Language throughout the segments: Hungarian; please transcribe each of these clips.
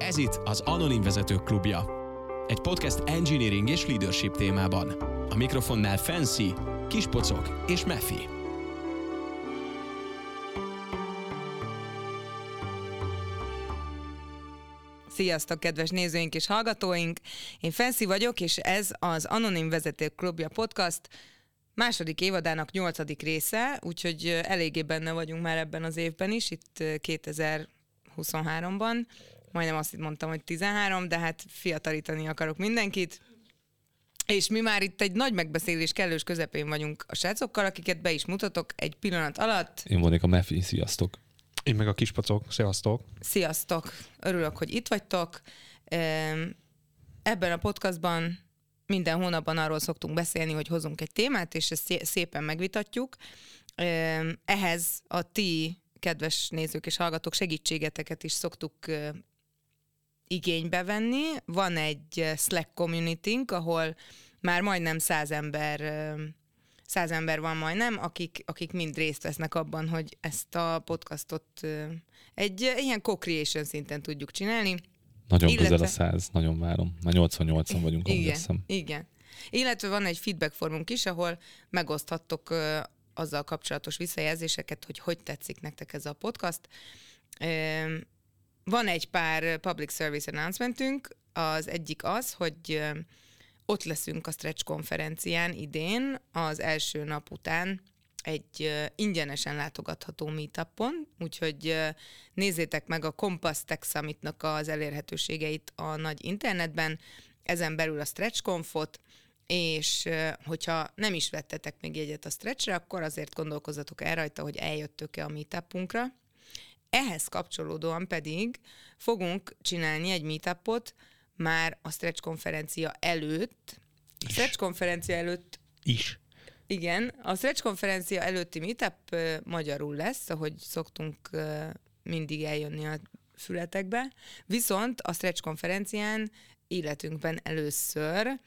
Ez itt az Anonim Vezetők Klubja. Egy podcast engineering és leadership témában. A mikrofonnál Fancy, Kispocok és Mefi. Sziasztok, kedves nézőink és hallgatóink! Én Fancy vagyok, és ez az Anonim Vezetők Klubja podcast második évadának nyolcadik része, úgyhogy eléggé benne vagyunk már ebben az évben is, itt 2023-ban. Majdnem azt mondtam, hogy 13, de hát fiatalítani akarok mindenkit. És mi már itt egy nagy megbeszélés kellős közepén vagyunk a srácokkal, akiket be is mutatok egy pillanat alatt. Én vagyok a Mefi, sziasztok! Én meg a kispacok, szevasztok! Sziasztok! Örülök, hogy itt vagytok. Ebben a podcastban minden hónapban arról szoktunk beszélni, hogy hozunk egy témát, és ezt szépen megvitatjuk. Ehhez a ti, kedves nézők és hallgatók, segítségeteket is szoktuk igénybe venni. Van egy Slack community ahol már majdnem száz ember száz ember van majdnem, akik, akik mind részt vesznek abban, hogy ezt a podcastot egy ilyen co-creation szinten tudjuk csinálni. Nagyon Illetve... közel a száz, nagyon várom. Már 88-an vagyunk, igen. Igen. Illetve van egy feedback formunk is, ahol megoszthattok azzal kapcsolatos visszajelzéseket, hogy hogy tetszik nektek ez a podcast. Van egy pár public service announcementünk, az egyik az, hogy ott leszünk a Stretch konferencián idén, az első nap után egy ingyenesen látogatható meetupon, úgyhogy nézzétek meg a Compass Tech Summitnak az elérhetőségeit a nagy internetben, ezen belül a Stretch Confot, és hogyha nem is vettetek még jegyet a Stretchre, akkor azért gondolkozzatok el rajta, hogy eljöttök-e a meetupunkra. Ehhez kapcsolódóan pedig fogunk csinálni egy meetupot már a Stretch konferencia előtt. A Stretch konferencia előtt is. Igen, a Stretch konferencia előtti meetup uh, magyarul lesz, ahogy szoktunk uh, mindig eljönni a fületekbe, viszont a Stretch konferencián életünkben először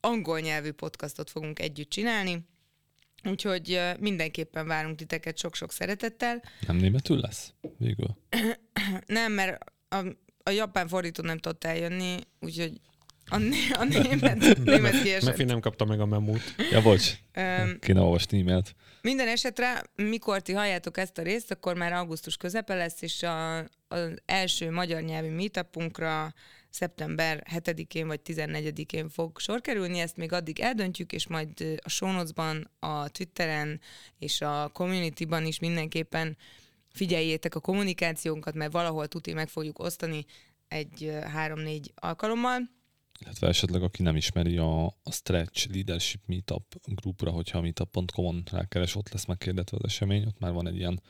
angol nyelvű podcastot fogunk együtt csinálni, úgyhogy mindenképpen várunk titeket sok-sok szeretettel. Nem németül lesz végül? nem, mert a, a japán fordító nem tudott eljönni, úgyhogy a, né- a német, német kiesett. Mefi nem kapta meg a memót. Ja, bocs. Um, Kéne olvasni e-mailt. Minden esetre, mikor ti halljátok ezt a részt, akkor már augusztus közepe lesz, és a, az első magyar nyelvi meetupunkra szeptember 7-én vagy 14-én fog sor kerülni, ezt még addig eldöntjük, és majd a show notes-ban, a Twitteren és a community-ban is mindenképpen figyeljétek a kommunikációnkat, mert valahol tuti meg fogjuk osztani egy három-négy alkalommal. Illetve esetleg aki nem ismeri a, a Stretch Leadership Meetup grupra, hogyha meetup.com-on rákeres, ott lesz megkérdetve az esemény, ott már van egy ilyen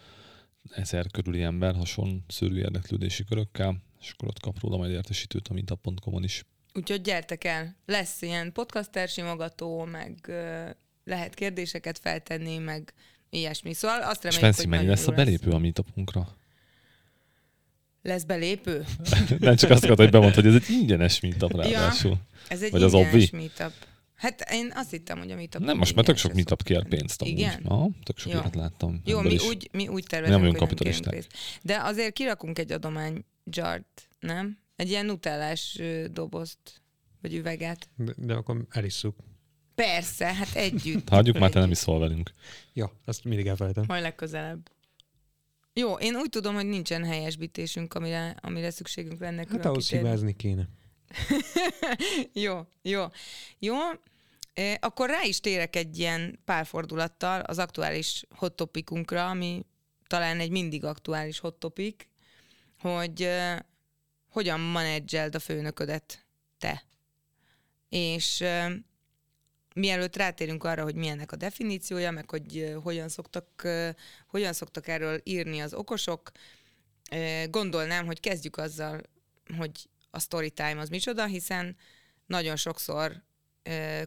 ezer körüli ember hasonló szörű érdeklődési körökkel, és akkor ott kap róla majd értesítőt a meetup.com-on is. Úgyhogy gyertek el, lesz ilyen podcaster simogató, meg lehet kérdéseket feltenni, meg ilyesmi. Szóval azt reméljük, és hogy mennyi lesz a belépő a meetupunkra? Lesz belépő? Nem csak azt akartam, hogy bemondta, hogy ez egy ingyenes meetup ráadásul. Ja, ez egy Vagy ingyenes az meetup. Hát én azt hittem, hogy a meetup Nem, most már tök sok meetup kér pénzt amúgy. Igen? Aha, tök sok ilyet láttam. Jó, mi úgy, mi úgy tervezünk, nem hogy nem pénzt. De azért kirakunk egy adomány jart, nem? Egy ilyen nutellás dobozt, vagy üveget. De, de akkor elisszuk. Persze, hát együtt. Hagyjuk már, te nem iszol velünk. Ja, azt mindig elfelejtem. Majd legközelebb. Jó, én úgy tudom, hogy nincsen helyesbítésünk, amire, amire szükségünk lenne. Hát ahhoz hibázni kéne. jó, jó. Jó, e, akkor rá is térek egy ilyen párfordulattal az aktuális hot topikunkra, ami talán egy mindig aktuális hot topic, hogy e, hogyan manedzseld a főnöködet te. És e, mielőtt rátérünk arra, hogy milyennek a definíciója, meg hogy hogyan szoktak, hogyan szoktak erről írni az okosok, gondolnám, hogy kezdjük azzal, hogy a story time az micsoda, hiszen nagyon sokszor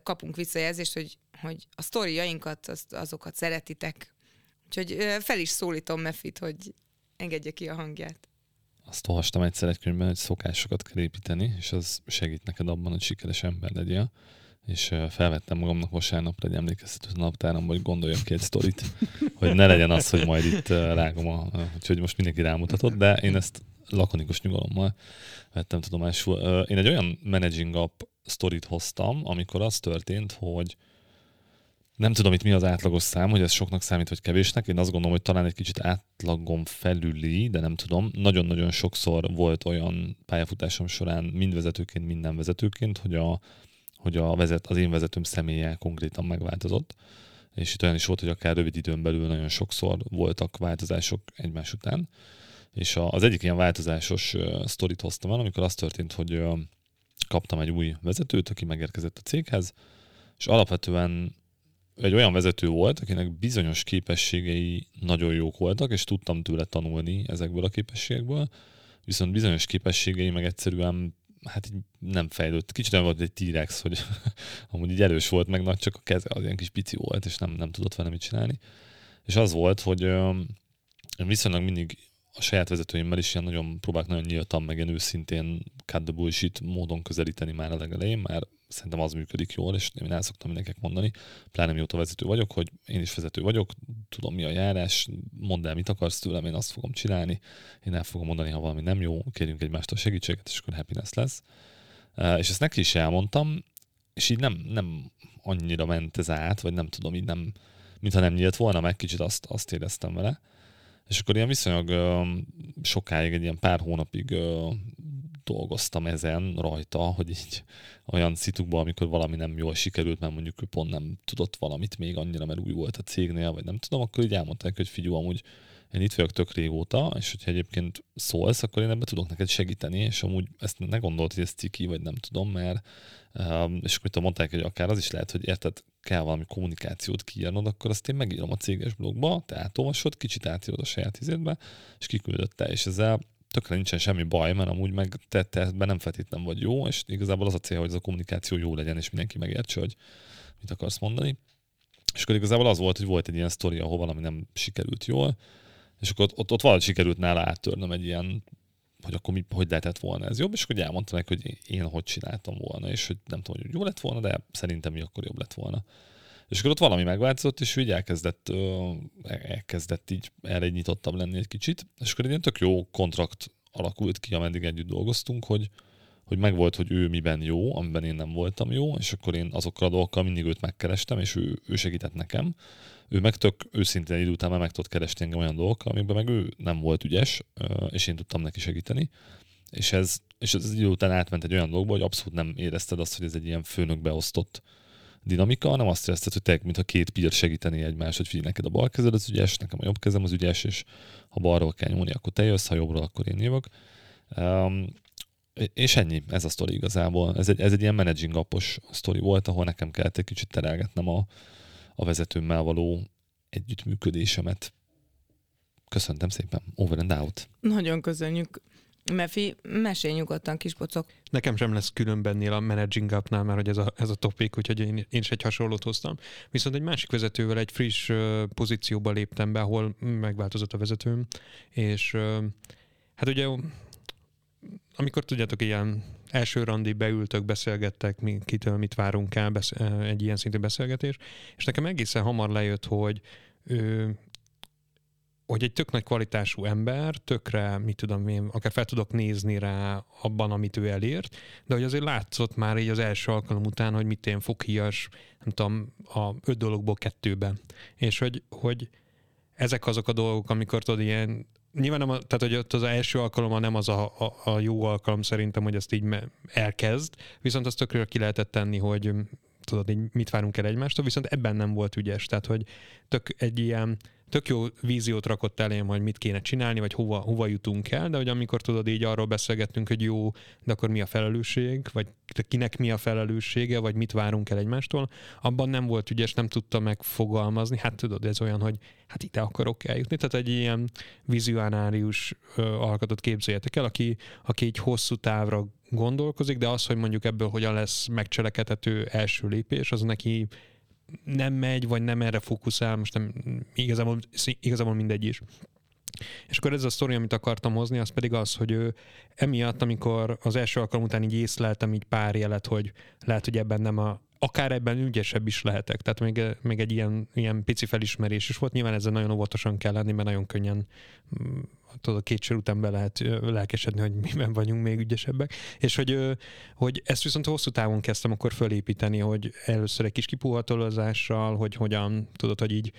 kapunk visszajelzést, hogy, hogy a sztoriainkat, az, azokat szeretitek. Úgyhogy fel is szólítom Mefit, hogy engedje ki a hangját. Azt olvastam egyszer egy könyvben, hogy szokásokat kell építeni, és az segít neked abban, hogy sikeres ember legyél és felvettem magamnak vasárnapra egy emlékeztető naptáram, hogy gondoljak ki egy sztorit, hogy ne legyen az, hogy majd itt rágom a... Úgyhogy most mindenki rámutatott, de én ezt lakonikus nyugalommal vettem tudomásul. Én egy olyan managing app sztorit hoztam, amikor az történt, hogy nem tudom itt mi az átlagos szám, hogy ez soknak számít, vagy kevésnek. Én azt gondolom, hogy talán egy kicsit átlagon felüli, de nem tudom. Nagyon-nagyon sokszor volt olyan pályafutásom során, mind vezetőként, minden vezetőként, hogy, a, hogy a vezet, az én vezetőm személye konkrétan megváltozott. És itt olyan is volt, hogy akár rövid időn belül nagyon sokszor voltak változások egymás után. És az egyik ilyen változásos sztorit hoztam el, amikor az történt, hogy kaptam egy új vezetőt, aki megérkezett a céghez, és alapvetően egy olyan vezető volt, akinek bizonyos képességei nagyon jók voltak, és tudtam tőle tanulni ezekből a képességekből, viszont bizonyos képességei meg egyszerűen hát így nem fejlődött. Kicsit olyan volt egy T-rex, hogy amúgy így erős volt, meg nagy, csak a keze az ilyen kis pici volt, és nem, nem tudott vele mit csinálni. És az volt, hogy én viszonylag mindig a saját vezetőimmel is ilyen nagyon próbálok nagyon nyíltan, meg ilyen őszintén cut the bullshit módon közelíteni már a legelején, már szerintem az működik jól, és én el szoktam mindenkinek mondani, pláne mióta vezető vagyok, hogy én is vezető vagyok, tudom mi a járás, mondd el, mit akarsz tőlem, én azt fogom csinálni, én el fogom mondani, ha valami nem jó, kérjünk egymástól segítséget, és akkor happiness lesz. És ezt neki is elmondtam, és így nem, nem annyira ment ez át, vagy nem tudom, így nem, mintha nem nyílt volna meg, kicsit azt, azt éreztem vele. És akkor ilyen viszonylag sokáig, egy ilyen pár hónapig dolgoztam ezen rajta, hogy így olyan szitukban, amikor valami nem jól sikerült, mert mondjuk ő pont nem tudott valamit még annyira, mert új volt a cégnél, vagy nem tudom, akkor így elmondták, hogy figyelj, amúgy én itt vagyok tök régóta, és hogyha egyébként szólsz, akkor én ebbe tudok neked segíteni, és amúgy ezt ne gondolt, hogy ez ciki, vagy nem tudom, mert és akkor mondták, hogy akár az is lehet, hogy érted, kell valami kommunikációt kiírnod, akkor azt én megírom a céges blogba, te átolvasod, kicsit átírod a saját izédbe, és kiküldötte, és ezzel tökre nincsen semmi baj, mert amúgy meg te, te ebben nem feltétlenül vagy jó, és igazából az a cél, hogy ez a kommunikáció jó legyen, és mindenki megértse, hogy mit akarsz mondani. És akkor igazából az volt, hogy volt egy ilyen sztori, ahol valami nem sikerült jól, és akkor ott, ott, ott valahogy sikerült nála áttörnöm egy ilyen, hogy akkor mi, hogy lehetett volna ez jobb, és akkor elmondtam neki, hogy én hogy csináltam volna, és hogy nem tudom, hogy jó lett volna, de szerintem mi akkor jobb lett volna. És akkor ott valami megváltozott, és így elkezdett, elkezdett így erre egy nyitottabb lenni egy kicsit, és akkor egy ilyen tök jó kontrakt alakult ki, ameddig együtt dolgoztunk, hogy, hogy megvolt, hogy ő miben jó, amiben én nem voltam jó, és akkor én azokkal a dolgokkal mindig őt megkerestem, és ő, ő segített nekem. Ő meg tök őszintén idő után meg tudott keresni engem olyan dolgokkal, amikben meg ő nem volt ügyes, és én tudtam neki segíteni. És ez, és ez idő után átment egy olyan dologba, hogy abszolút nem érezted azt, hogy ez egy ilyen főnök beosztott dinamika, hanem azt érezted, hogy te, mintha két pír segíteni egymást, hogy figyelj, neked a bal kezed az ügyes, nekem a jobb kezem az ügyes, és ha balról kell nyúlni, akkor te jössz, ha jobbról, akkor én jövök. Um, és ennyi, ez a sztori igazából. Ez egy, ez egy ilyen managing appos sztori volt, ahol nekem kellett egy kicsit terelgetnem a, a vezetőmmel való együttműködésemet. Köszöntem szépen. Over and out. Nagyon köszönjük. Mefi, mesélj nyugodtan, kispocok. Nekem sem lesz külön bennél a managing upnál, mert hogy ez a, ez a topik, úgyhogy én, én is egy hasonlót hoztam. Viszont egy másik vezetővel egy friss uh, pozícióba léptem be, ahol megváltozott a vezetőm, és uh, hát ugye amikor tudjátok, ilyen első randi beültök, beszélgettek, mi, kitől mit várunk el, besz, egy ilyen szintű beszélgetés, és nekem egészen hamar lejött, hogy ő, hogy egy tök nagy kvalitású ember, tökre, mit tudom én, akár fel tudok nézni rá abban, amit ő elért, de hogy azért látszott már így az első alkalom után, hogy mit én foghíjas, nem tudom, a öt dologból kettőben. És hogy, hogy ezek azok a dolgok, amikor tudod, ilyen nyilván nem, a, tehát hogy ott az első alkalommal nem az a, a, a jó alkalom szerintem, hogy ezt így elkezd, viszont azt tökről ki lehetett tenni, hogy tudod, így mit várunk el egymástól, viszont ebben nem volt ügyes, tehát hogy tök egy ilyen tök jó víziót rakott elém, hogy mit kéne csinálni, vagy hova, hova jutunk el, de hogy amikor tudod így arról beszélgetünk, hogy jó, de akkor mi a felelősség, vagy kinek mi a felelőssége, vagy mit várunk el egymástól, abban nem volt ügyes, nem tudta megfogalmazni. Hát tudod, ez olyan, hogy hát ide akarok eljutni. Tehát egy ilyen vizuánárius alkatot képzeljetek el, aki, aki egy hosszú távra gondolkozik, de az, hogy mondjuk ebből hogyan lesz megcselekedhető első lépés, az neki nem megy, vagy nem erre fókuszál, most nem, igazából, igazából mindegy is. És akkor ez a sztori, amit akartam hozni, az pedig az, hogy ő emiatt, amikor az első alkalom után így észleltem így pár jelet, hogy lehet, hogy ebben nem a, akár ebben ügyesebb is lehetek. Tehát még, még egy ilyen, ilyen pici felismerés is volt. Nyilván ezzel nagyon óvatosan kell lenni, mert nagyon könnyen mm, tudod, két sor után be lehet lelkesedni, hogy miben vagyunk még ügyesebbek, és hogy, hogy ezt viszont hosszú távon kezdtem akkor fölépíteni, hogy először egy kis kipuhatolozással, hogy hogyan, tudod, hogy így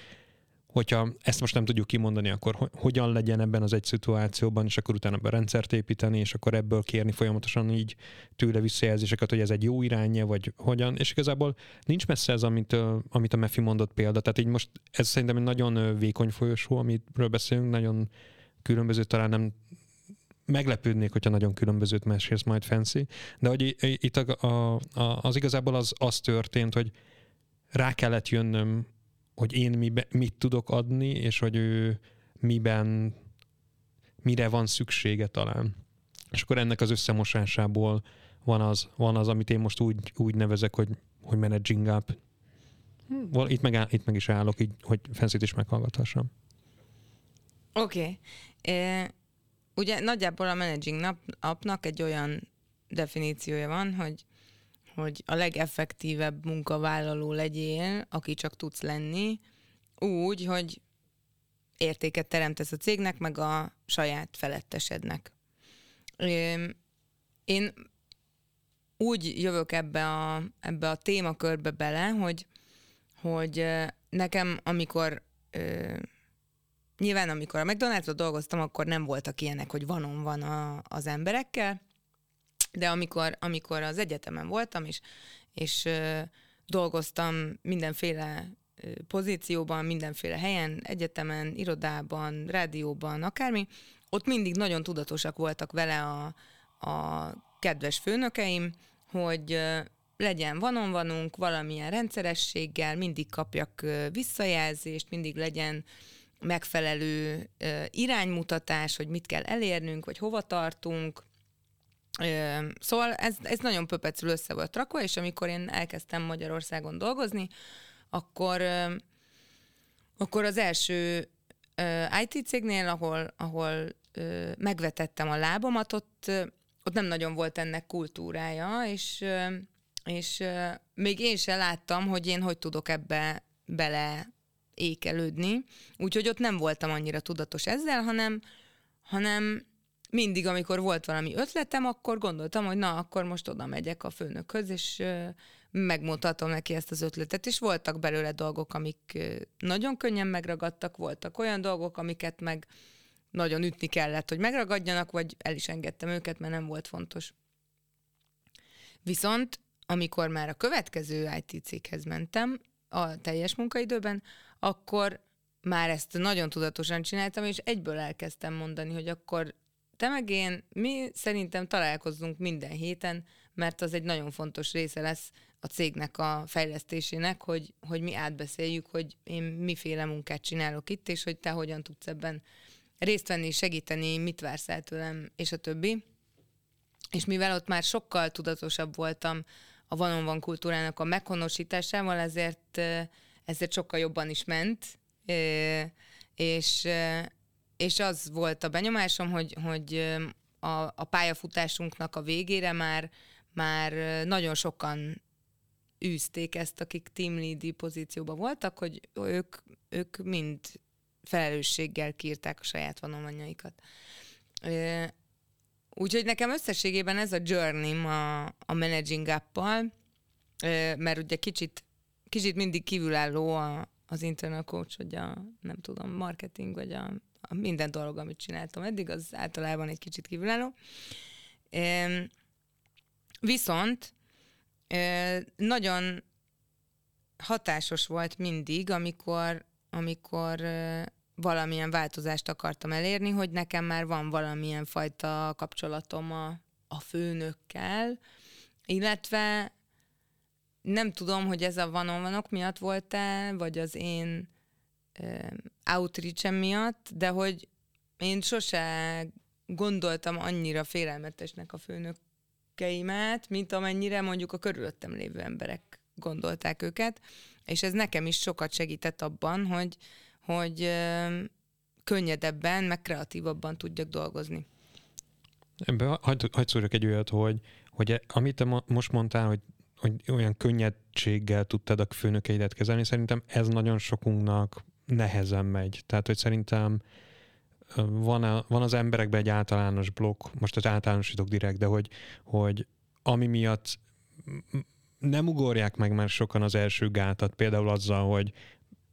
hogyha ezt most nem tudjuk kimondani, akkor hogyan legyen ebben az egy szituációban, és akkor utána be rendszert építeni, és akkor ebből kérni folyamatosan így tőle visszajelzéseket, hogy ez egy jó irányja, vagy hogyan, és igazából nincs messze ez, amit, amit a Mefi mondott példa, tehát így most ez szerintem egy nagyon vékony folyosó, amiről beszélünk, nagyon különböző, talán nem meglepődnék, hogyha nagyon különbözőt mesélsz majd Fancy, de hogy itt a, a, az igazából az, az történt, hogy rá kellett jönnöm hogy én mibe, mit tudok adni, és hogy ő miben, mire van szüksége talán. És akkor ennek az összemosásából van az, van az amit én most úgy, úgy nevezek, hogy, hogy managing up. Hm, itt meg, itt meg is állok, így, hogy fenszét is meghallgathassam. Oké. Okay. ugye nagyjából a managing nap, appnak egy olyan definíciója van, hogy hogy a legeffektívebb munkavállaló legyél, aki csak tudsz lenni, úgy, hogy értéket teremtesz a cégnek, meg a saját felettesednek. Én úgy jövök ebbe a, ebbe a témakörbe bele, hogy, hogy nekem, amikor nyilván amikor a mcdonalds dolgoztam, akkor nem voltak ilyenek, hogy vanon van a, az emberekkel, de amikor, amikor az egyetemen voltam, és, és ö, dolgoztam mindenféle pozícióban, mindenféle helyen, egyetemen, irodában, rádióban, akármi, ott mindig nagyon tudatosak voltak vele a, a kedves főnökeim, hogy legyen vanon-vanunk, valamilyen rendszerességgel, mindig kapjak visszajelzést, mindig legyen megfelelő iránymutatás, hogy mit kell elérnünk, vagy hova tartunk, Szóval ez, ez nagyon pöpecül össze volt rakva, és amikor én elkezdtem Magyarországon dolgozni, akkor, akkor az első IT cégnél, ahol, ahol megvetettem a lábamat, ott, ott nem nagyon volt ennek kultúrája, és, és még én sem láttam, hogy én hogy tudok ebbe bele ékelődni. Úgyhogy ott nem voltam annyira tudatos ezzel, hanem, hanem mindig, amikor volt valami ötletem, akkor gondoltam, hogy na, akkor most oda megyek a főnökhöz, és megmutatom neki ezt az ötletet, és voltak belőle dolgok, amik nagyon könnyen megragadtak, voltak olyan dolgok, amiket meg nagyon ütni kellett, hogy megragadjanak, vagy el is engedtem őket, mert nem volt fontos. Viszont, amikor már a következő IT céghez mentem, a teljes munkaidőben, akkor már ezt nagyon tudatosan csináltam, és egyből elkezdtem mondani, hogy akkor te meg én, mi szerintem találkozzunk minden héten, mert az egy nagyon fontos része lesz a cégnek a fejlesztésének, hogy, hogy mi átbeszéljük, hogy én miféle munkát csinálok itt, és hogy te hogyan tudsz ebben részt venni, segíteni, mit vársz el tőlem, és a többi. És mivel ott már sokkal tudatosabb voltam a van van kultúrának a meghonosításával, ezért, ezért sokkal jobban is ment, és, és az volt a benyomásom, hogy, hogy a, a pályafutásunknak a végére már, már nagyon sokan űzték ezt, akik team lead pozícióban voltak, hogy ők, ők mind felelősséggel kírták a saját vonalmányaikat. Úgyhogy nekem összességében ez a journey a, a managing up mert ugye kicsit, kicsit mindig kívülálló a, az internal coach, vagy a, nem tudom, marketing, vagy a a minden dolog, amit csináltam eddig, az általában egy kicsit kívülálló. Viszont nagyon hatásos volt mindig, amikor, amikor valamilyen változást akartam elérni, hogy nekem már van valamilyen fajta kapcsolatom a, a főnökkel, illetve nem tudom, hogy ez a vanok miatt volt-e, vagy az én outreach miatt, de hogy én sose gondoltam annyira félelmetesnek a főnökeimet, mint amennyire mondjuk a körülöttem lévő emberek gondolták őket, és ez nekem is sokat segített abban, hogy, hogy könnyedebben, meg kreatívabban tudjak dolgozni. Ebben hagyd, hagyd szóljak egy olyat, hogy, hogy amit te most mondtál, hogy, hogy olyan könnyedséggel tudtad a főnökeidet kezelni, szerintem ez nagyon sokunknak nehezen megy. Tehát, hogy szerintem van, a, van az emberekben egy általános blokk, most az általánosítok direkt, de hogy, hogy ami miatt nem ugorják meg már sokan az első gátat, például azzal, hogy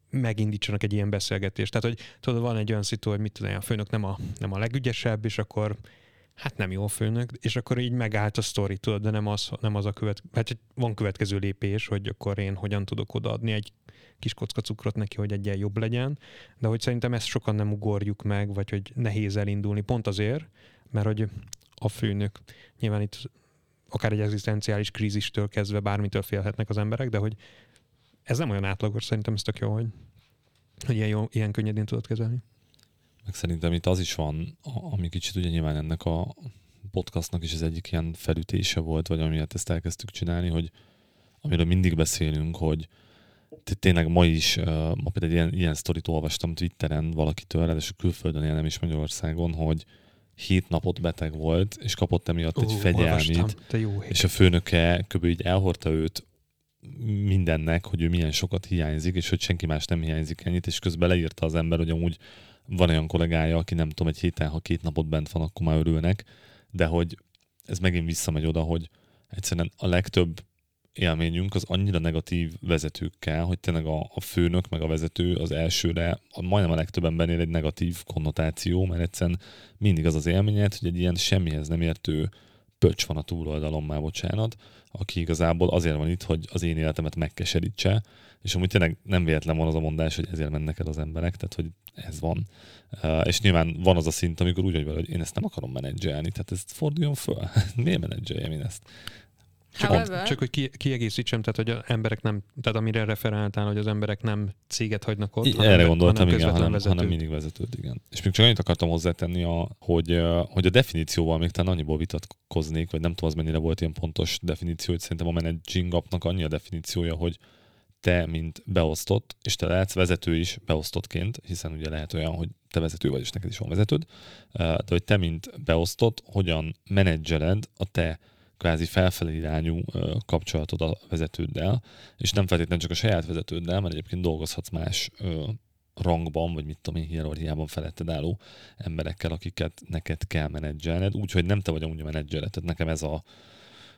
megindítsanak egy ilyen beszélgetést. Tehát, hogy tudod, van egy olyan szitu, hogy mit tudom, a főnök nem a, nem a legügyesebb, és akkor hát nem jó főnök, és akkor így megállt a sztori, tudod, de nem az, nem az a követ, hát van következő lépés, hogy akkor én hogyan tudok odaadni egy kis kocka cukrot neki, hogy egyen jobb legyen, de hogy szerintem ezt sokan nem ugorjuk meg, vagy hogy nehéz elindulni, pont azért, mert hogy a főnök, nyilván itt akár egy egzisztenciális krízistől kezdve bármitől félhetnek az emberek, de hogy ez nem olyan átlagos, szerintem ez tök jó, hogy, hogy ilyen, jó, ilyen könnyedén tudod kezelni. Meg szerintem itt az is van, ami kicsit ugye nyilván ennek a podcastnak is az egyik ilyen felütése volt, vagy amiért ezt elkezdtük csinálni, hogy amiről mindig beszélünk, hogy tényleg ma is, ma például ilyen, ilyen sztorit olvastam Twitteren valakitől, és a külföldön él, nem is Magyarországon, hogy hét napot beteg volt, és kapott emiatt egy fegyelmit, és a főnöke kb. így elhordta őt mindennek, hogy ő milyen sokat hiányzik, és hogy senki más nem hiányzik ennyit, és közben leírta az ember, hogy amúgy van olyan kollégája, aki nem tudom, egy héten, ha két napot bent van, akkor már örülnek, de hogy ez megint visszamegy oda, hogy egyszerűen a legtöbb élményünk az annyira negatív vezetőkkel, hogy tényleg a, a főnök meg a vezető az elsőre, a, majdnem a legtöbb embernél egy negatív konnotáció, mert egyszerűen mindig az az élményed, hogy egy ilyen semmihez nem értő pöcs van a túloldalon már, bocsánat, aki igazából azért van itt, hogy az én életemet megkeserítse, és amúgy tényleg nem véletlen van az a mondás, hogy ezért mennek el az emberek, tehát hogy ez van. És nyilván van az a szint, amikor úgy vagy vele, hogy én ezt nem akarom menedzselni, tehát ezt forduljon föl. Miért menedzseljem én ezt? Csak, However... csak hogy ki, kiegészítsem, tehát hogy az emberek nem, tehát amire referáltál, hogy az emberek nem céget hagynak ott. I, hanem, erre gondoltam, hanem igen, hanem, vezetőt. hanem mindig vezetőd, igen. És még csak annyit akartam hozzátenni, a, hogy, hogy a definícióval még talán annyiból vitatkoznék, vagy nem tudom, az mennyire volt ilyen pontos definíció, hogy szerintem a managing appnak annyi a definíciója, hogy te, mint beosztott, és te lehetsz vezető is beosztottként, hiszen ugye lehet olyan, hogy te vezető vagy, és neked is van vezetőd, de hogy te, mint beosztott, hogyan menedzseled a te kvázi felfelé irányú kapcsolatod a vezetőddel, és nem feltétlenül csak a saját vezetőddel, mert egyébként dolgozhatsz más rangban, vagy mit tudom én, hierarchiában feletted álló emberekkel, akiket neked kell menedzselned, úgyhogy nem te vagy amúgy a menedzseret. Tehát nekem ez a,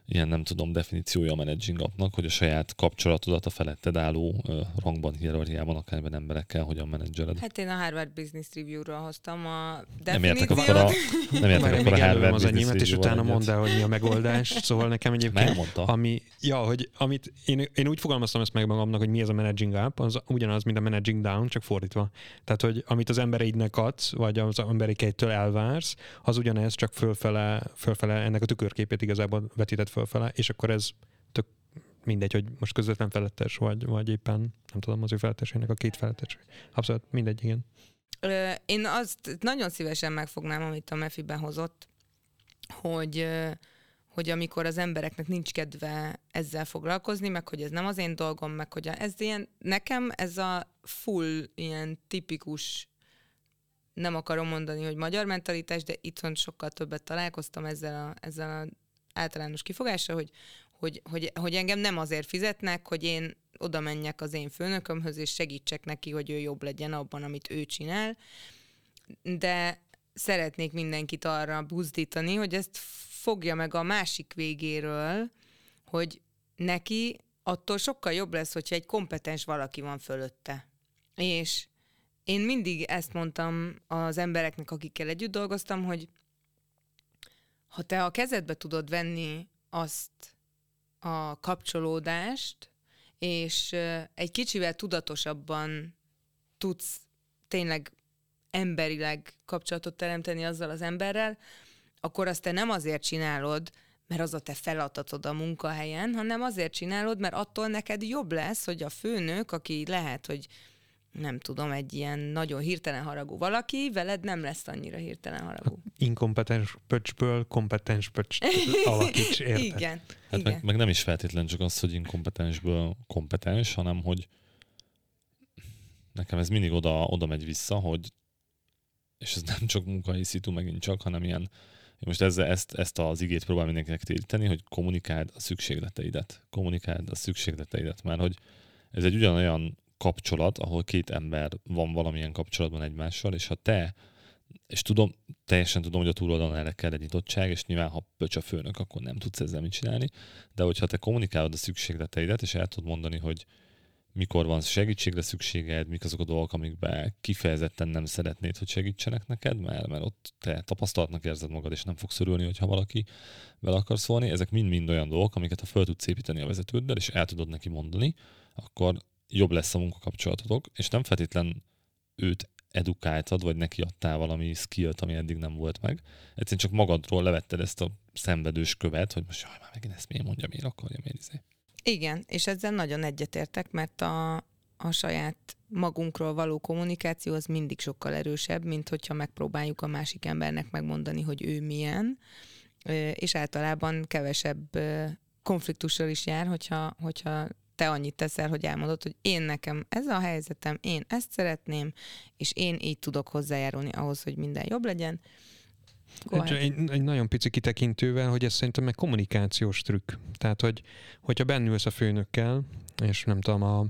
ilyen nem tudom, definíciója a managing appnak, hogy a saját kapcsolatodat a feletted álló uh, rangban, hierarchiában, akárben emberekkel hogyan menedzseled. Hát én a Harvard Business Review-ról hoztam a Nem értek akkor a, nem értek akkor a Harvard az Review-ról. És utána mondd el, hogy mi a megoldás. Szóval nekem egyébként, mondta. ami, ja, hogy amit én, én úgy fogalmaztam ezt meg magamnak, hogy mi ez a managing up, az ugyanaz, mint a managing down, csak fordítva. Tehát, hogy amit az embereidnek adsz, vagy az embereikeitől elvársz, az ugyanez, csak fölfele, fölfele ennek a tükörképét igazából vetített fölfele, és akkor ez tök mindegy, hogy most közvetlen felettes vagy, vagy éppen, nem tudom, az ő felettesének a két felettes. Abszolút mindegy, igen. Én azt nagyon szívesen megfognám, amit a Mefiben hozott, hogy, hogy amikor az embereknek nincs kedve ezzel foglalkozni, meg hogy ez nem az én dolgom, meg hogy ez ilyen, nekem ez a full, ilyen tipikus nem akarom mondani, hogy magyar mentalitás, de itthon sokkal többet találkoztam ezzel a, ezzel a általános kifogása, hogy, hogy, hogy, hogy engem nem azért fizetnek, hogy én oda menjek az én főnökömhöz, és segítsek neki, hogy ő jobb legyen abban, amit ő csinál. De szeretnék mindenkit arra buzdítani, hogy ezt fogja meg a másik végéről, hogy neki attól sokkal jobb lesz, hogyha egy kompetens valaki van fölötte. És én mindig ezt mondtam az embereknek, akikkel együtt dolgoztam, hogy ha te a kezedbe tudod venni azt a kapcsolódást, és egy kicsivel tudatosabban tudsz tényleg emberileg kapcsolatot teremteni azzal az emberrel, akkor azt te nem azért csinálod, mert az a te feladatod a munkahelyen, hanem azért csinálod, mert attól neked jobb lesz, hogy a főnök, aki lehet, hogy nem tudom, egy ilyen nagyon hirtelen haragú valaki, veled nem lesz annyira hirtelen haragú. Inkompetens pöcsből kompetens pöcs alakíts, érted? Igen. Hát igen. Meg, meg, nem is feltétlen csak az, hogy inkompetensből kompetens, hanem hogy nekem ez mindig oda, oda megy vissza, hogy és ez nem csak munkai szitu megint csak, hanem ilyen, én most ezzel, ezt, ezt az igét próbál mindenkinek téríteni, hogy kommunikáld a szükségleteidet. Kommunikáld a szükségleteidet, mert hogy ez egy ugyanolyan kapcsolat, ahol két ember van valamilyen kapcsolatban egymással, és ha te és tudom, teljesen tudom, hogy a túloldalon erre kell egy nyitottság, és nyilván, ha pöcs a főnök, akkor nem tudsz ezzel mit csinálni, de hogyha te kommunikálod a szükségleteidet, és el tudod mondani, hogy mikor van segítségre szükséged, mik azok a dolgok, amikben kifejezetten nem szeretnéd, hogy segítsenek neked, mert, mert ott te tapasztalatnak érzed magad, és nem fogsz örülni, hogyha valaki vele akar szólni. Ezek mind-mind olyan dolgok, amiket ha fel tudsz építeni a vezetőddel, és el tudod neki mondani, akkor jobb lesz a munkakapcsolatotok, és nem feltétlen őt edukáltad, vagy neki adtál valami skillt, ami eddig nem volt meg. Egyszerűen csak magadról levetted ezt a szenvedős követ, hogy most jaj, már megint ezt miért mondja, miért akarja, miért izé. Igen, és ezzel nagyon egyetértek, mert a, a saját magunkról való kommunikáció az mindig sokkal erősebb, mint hogyha megpróbáljuk a másik embernek megmondani, hogy ő milyen, és általában kevesebb konfliktussal is jár, hogyha, hogyha te annyit teszel, hogy elmondod, hogy én nekem ez a helyzetem, én ezt szeretném, és én így tudok hozzájárulni ahhoz, hogy minden jobb legyen. Egy, egy, egy nagyon pici kitekintővel, hogy ez szerintem egy kommunikációs trükk. Tehát, hogy, hogyha bennülsz a főnökkel, és nem tudom, a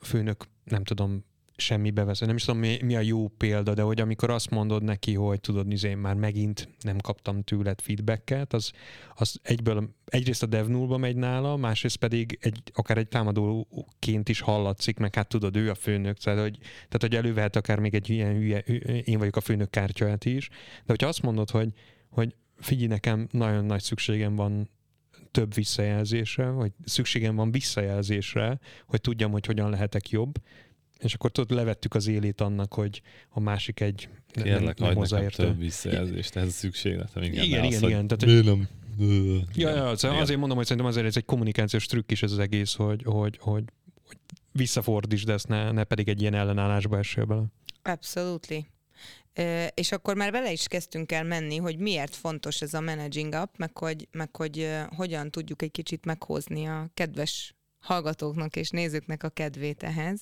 főnök, nem tudom, semmibe vesz. Nem is tudom, mi, mi a jó példa, de hogy amikor azt mondod neki, hogy tudod, én már megint nem kaptam tőled feedbacket, az, az egyből egyrészt a dev nullba megy nála, másrészt pedig egy, akár egy támadóként is hallatszik, meg hát tudod, ő a főnök, tehát hogy, tehát, hogy elővehet akár még egy ilyen hülye, én vagyok a főnök kártyát is, de hogyha azt mondod, hogy, hogy figyelj, nekem nagyon nagy szükségem van több visszajelzésre, vagy szükségem van visszajelzésre, hogy tudjam, hogy hogyan lehetek jobb, és akkor tudod, levettük az élét annak, hogy a másik egy Kérlek, nem, nem hozzáértő. több visszajelzést, ez szükségletem. Igen, igen, igen. Az, igen tehát, nem? Ja, ja, az, azért mondom, hogy szerintem azért ez egy kommunikációs trükk is ez az egész, hogy, hogy, hogy, hogy visszafordítsd ezt, ne, ne pedig egy ilyen ellenállásba essél bele. Absolutely. És akkor már vele is kezdtünk el menni, hogy miért fontos ez a managing up, meg hogy, meg hogy hogyan tudjuk egy kicsit meghozni a kedves hallgatóknak és nézőknek a kedvét ehhez.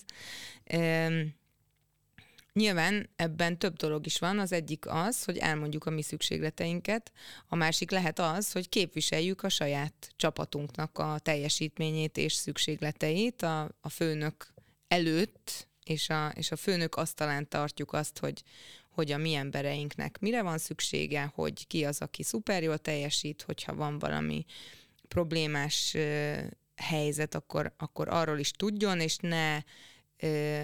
Nyilván ebben több dolog is van. Az egyik az, hogy elmondjuk a mi szükségleteinket, a másik lehet az, hogy képviseljük a saját csapatunknak a teljesítményét és szükségleteit a, a főnök előtt, és a, és a főnök asztalán tartjuk azt, hogy, hogy a mi embereinknek mire van szüksége, hogy ki az, aki szuper jól teljesít, hogyha van valami problémás helyzet, akkor, akkor arról is tudjon, és ne ö,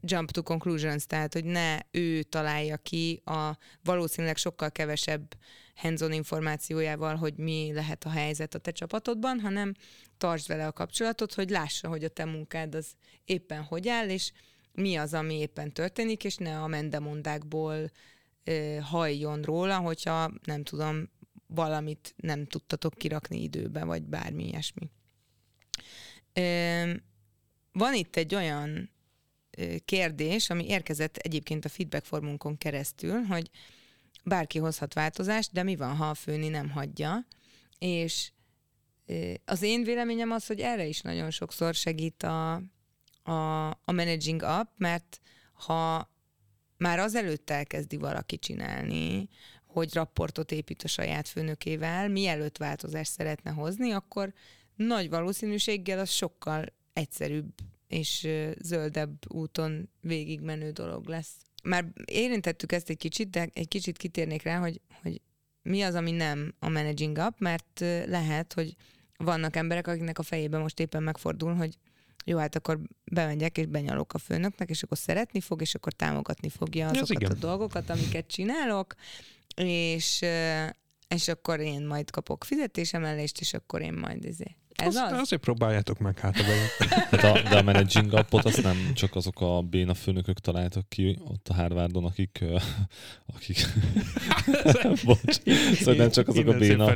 jump to conclusions, tehát hogy ne ő találja ki a valószínűleg sokkal kevesebb hands információjával, hogy mi lehet a helyzet a te csapatodban, hanem tartsd vele a kapcsolatot, hogy lássa, hogy a te munkád az éppen hogy áll, és mi az, ami éppen történik, és ne a mendemondákból ö, halljon róla, hogyha nem tudom, valamit nem tudtatok kirakni időbe, vagy bármi ilyesmi. Van itt egy olyan kérdés, ami érkezett egyébként a feedback formunkon keresztül, hogy bárki hozhat változást, de mi van, ha a főni nem hagyja, és az én véleményem az, hogy erre is nagyon sokszor segít a, a, a managing up, mert ha már azelőtt elkezdi valaki csinálni, hogy rapportot épít a saját főnökével, mielőtt változást szeretne hozni, akkor nagy valószínűséggel az sokkal egyszerűbb és zöldebb úton végigmenő dolog lesz. Már érintettük ezt egy kicsit, de egy kicsit kitérnék rá, hogy, hogy mi az, ami nem a managing up, mert lehet, hogy vannak emberek, akiknek a fejében most éppen megfordul, hogy jó, hát akkor bemegyek és benyalok a főnöknek, és akkor szeretni fog, és akkor támogatni fogja azokat a dolgokat, amiket csinálok, és, és akkor én majd kapok fizetésemelést, és akkor én majd izé ez az? Azért próbáljátok meg hát hát a, de a managing appot azt nem csak azok a béna főnökök találtak ki ott a Harvardon, akik, akik bocs, szóval nem csak azok a béna,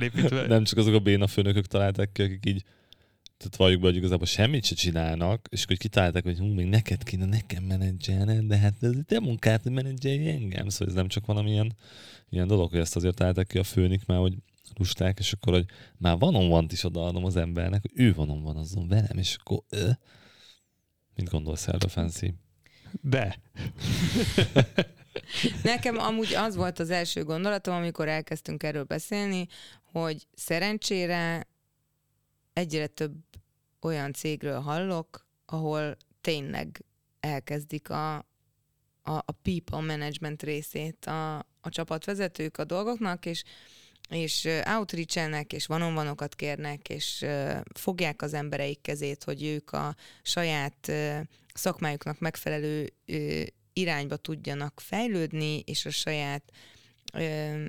nem csak azok a béna főnökök találták ki, akik így tehát valljuk be, hogy igazából semmit se csinálnak, és akkor kitalálták, hogy hú, még neked kéne nekem menedzselned, de hát ez te munkát, hogy menedzselj engem. Szóval ez nem csak valamilyen ilyen dolog, hogy ezt azért találták ki a főnik már, hogy lusták, és akkor, hogy már vanon van is odaadom az embernek, hogy ő vanon van azon velem, és akkor ö, mit gondolsz erről, Fancy? De. Nekem amúgy az volt az első gondolatom, amikor elkezdtünk erről beszélni, hogy szerencsére egyre több olyan cégről hallok, ahol tényleg elkezdik a, a, a people management részét a, a csapatvezetők a dolgoknak, és és outreach és vanonvanokat kérnek, és fogják az embereik kezét, hogy ők a saját szakmájuknak megfelelő irányba tudjanak fejlődni, és a saját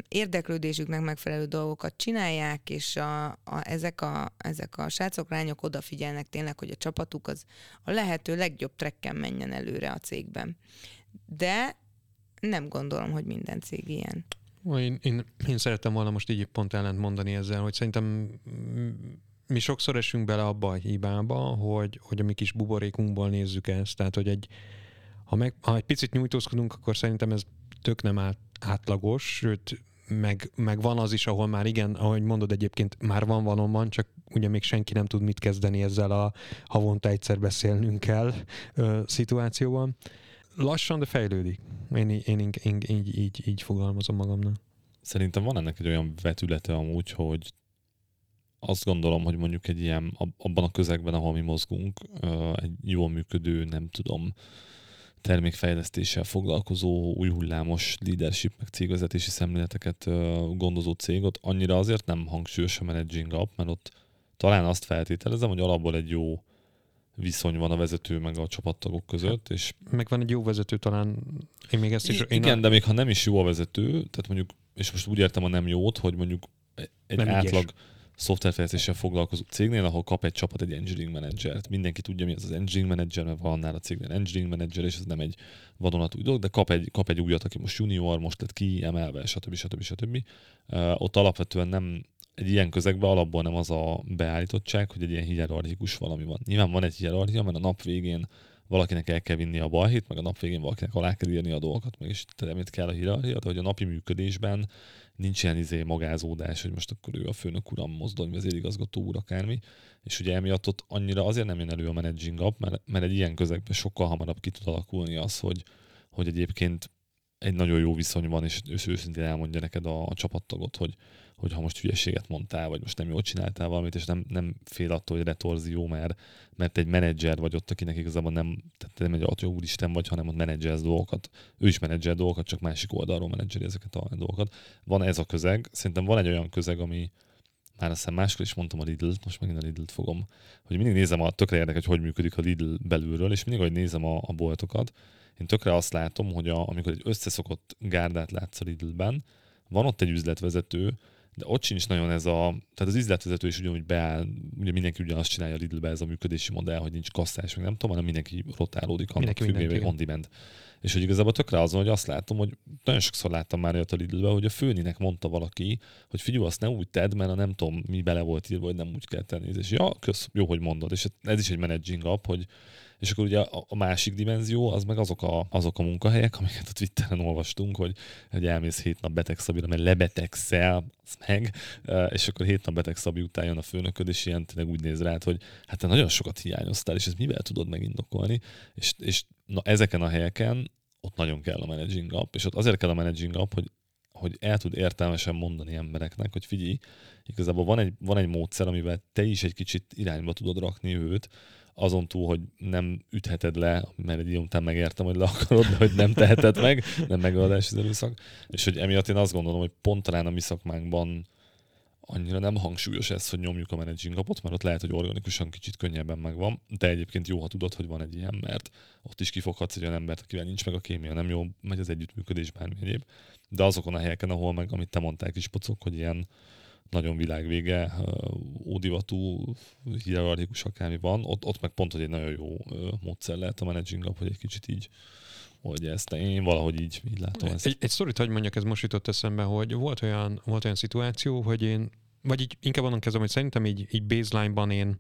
érdeklődésüknek megfelelő dolgokat csinálják, és a, a, ezek, a, ezek a srácok, lányok odafigyelnek tényleg, hogy a csapatuk az a lehető legjobb trekken menjen előre a cégben. De nem gondolom, hogy minden cég ilyen. Én, én, én szerettem volna most így pont ellent mondani ezzel, hogy szerintem mi sokszor esünk bele abba a hibába, hogy, hogy a mi kis buborékunkból nézzük ezt. Tehát, hogy egy, ha, meg, ha egy picit nyújtózkodunk, akkor szerintem ez tök nem át, átlagos, sőt, meg, meg van az is, ahol már igen, ahogy mondod egyébként, már van van, csak ugye még senki nem tud mit kezdeni ezzel a havonta egyszer beszélnünk kell ö, szituációban. Lassan, de fejlődik. Én, én, én, én így, így, így fogalmazom magamnak. Szerintem van ennek egy olyan vetülete amúgy, hogy azt gondolom, hogy mondjuk egy ilyen, abban a közegben, ahol mi mozgunk, egy jól működő, nem tudom, termékfejlesztéssel foglalkozó, új hullámos leadership, meg cégvezetési szemléleteket gondozó cégot, annyira azért nem hangsúlyos a managing up, mert ott talán azt feltételezem, hogy alapból egy jó viszony van a vezető meg a csapattagok között. És meg van egy jó vezető talán, én még ezt is... I- igen, a... de még ha nem is jó a vezető, tehát mondjuk, és most úgy értem a nem jót, hogy mondjuk egy nem átlag ügyes szoftverfejlesztéssel foglalkozó cégnél, ahol kap egy csapat egy engineering menedzsert. Mindenki tudja, mi az az engineering menedzser, mert van annál a cégnél engineering menedzser, és ez nem egy vadonatúj dolog, de kap egy, kap egy újat, aki most junior, most lett ki, emelve, stb. stb. stb. Uh, ott alapvetően nem egy ilyen közegben alapból nem az a beállítottság, hogy egy ilyen hierarchikus valami van. Nyilván van egy hierarchia, mert a nap végén valakinek el kell vinni a balhét, meg a nap végén valakinek alá kell írni a dolgokat, meg is teremét kell a hierarchia, de hogy a napi működésben nincs ilyen izé magázódás, hogy most akkor ő a főnök uram, mozdony, vezérigazgató úr, akármi. És ugye emiatt ott annyira azért nem jön elő a managing up, mert, mert egy ilyen közegben sokkal hamarabb ki tud alakulni az, hogy, hogy egyébként egy nagyon jó viszony van, és őszintén elmondja neked a, a csapattagot, hogy, hogy ha most hülyeséget mondtál, vagy most nem jól csináltál valamit, és nem, nem fél attól, hogy retorzió, mert, mert egy menedzser vagy ott, akinek igazából nem, tehát nem egy atya úristen vagy, hanem ott menedzser dolgokat. Ő is menedzser dolgokat, csak másik oldalról menedzseri ezeket a dolgokat. Van ez a közeg, szerintem van egy olyan közeg, ami, már azt hiszem máskor is mondtam a lidl most megint a lidl fogom, hogy mindig nézem a, tökre érdekel, hogy hogy működik a Lidl belülről, és mindig, hogy nézem a, a boltokat, én tökre azt látom, hogy a, amikor egy összeszokott gárdát látsz a Lidlben, van ott egy üzletvezető, de ott sincs nagyon ez a, tehát az üzletvezető is ugyanúgy beáll, ugye mindenki ugyanazt csinálja a Lidlbe ez a működési modell, hogy nincs kasszás, meg nem tudom, hanem mindenki rotálódik annak függvényében, on demand. És hogy igazából tökre azon, hogy azt látom, hogy nagyon sokszor láttam már olyat a Lidlbe, hogy a főninek mondta valaki, hogy figyelj, azt ne úgy tedd, mert a nem tudom, mi bele volt írva, hogy nem úgy kell tenni. És ja, kösz, jó, hogy mondod. És ez is egy managing app, hogy és akkor ugye a, a másik dimenzió az meg azok a, azok a munkahelyek, amiket a Twitteren olvastunk, hogy, hogy elmész hét nap beteg szabira, mert lebetegszel meg, és akkor hét nap beteg szabi után jön a főnököd, és ilyen tényleg úgy néz rád, hogy hát te nagyon sokat hiányoztál, és ezt mivel tudod megindokolni, és, és na, ezeken a helyeken ott nagyon kell a managing up, és ott azért kell a managing up, hogy hogy el tud értelmesen mondani embereknek, hogy figyelj, igazából van egy, van egy módszer, amivel te is egy kicsit irányba tudod rakni őt, azon túl, hogy nem ütheted le, mert egy ilyen után megértem, hogy le akarod, de hogy nem teheted meg, nem megoldás az erőszak. És hogy emiatt én azt gondolom, hogy pont talán a mi szakmánkban annyira nem hangsúlyos ez, hogy nyomjuk a managing apot, mert ott lehet, hogy organikusan kicsit könnyebben megvan, de egyébként jó, ha tudod, hogy van egy ilyen, mert ott is kifoghatsz egy olyan embert, akivel nincs meg a kémia, nem jó, megy az együttműködés, bármi egyéb. De azokon a helyeken, ahol meg, amit te mondtál kis pocok, hogy ilyen nagyon világvége, ódivatú, hierarchikus akármi van, ott, ott meg pont, hogy egy nagyon jó módszer lehet a managing up, hogy egy kicsit így hogy ezt én valahogy így, így látom ezt. Egy, egy sztorit hogy mondjak, ez most jutott eszembe, hogy volt olyan, volt olyan szituáció, hogy én, vagy így inkább onnan kezdem, hogy szerintem így, így baseline-ban én,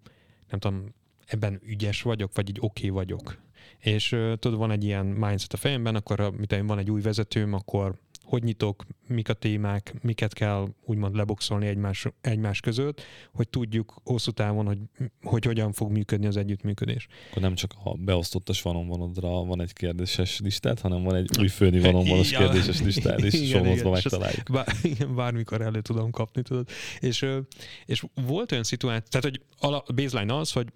nem tudom, ebben ügyes vagyok, vagy így oké okay vagyok. És tudod, van egy ilyen mindset a fejemben, akkor, mint van egy új vezetőm, akkor hogy nyitok, mik a témák, miket kell úgymond leboxolni egymás, egymás között, hogy tudjuk hosszú távon, hogy, hogy hogyan fog működni az együttműködés. Akkor nem csak a beosztottas vanonvonodra van egy kérdéses listát, hanem van egy új főni vanonvonos kérdéses listát is, somozba megtaláljuk. Bár, igen, bármikor elő tudom kapni, tudod. És, és volt olyan szituáció, tehát hogy a baseline az, hogy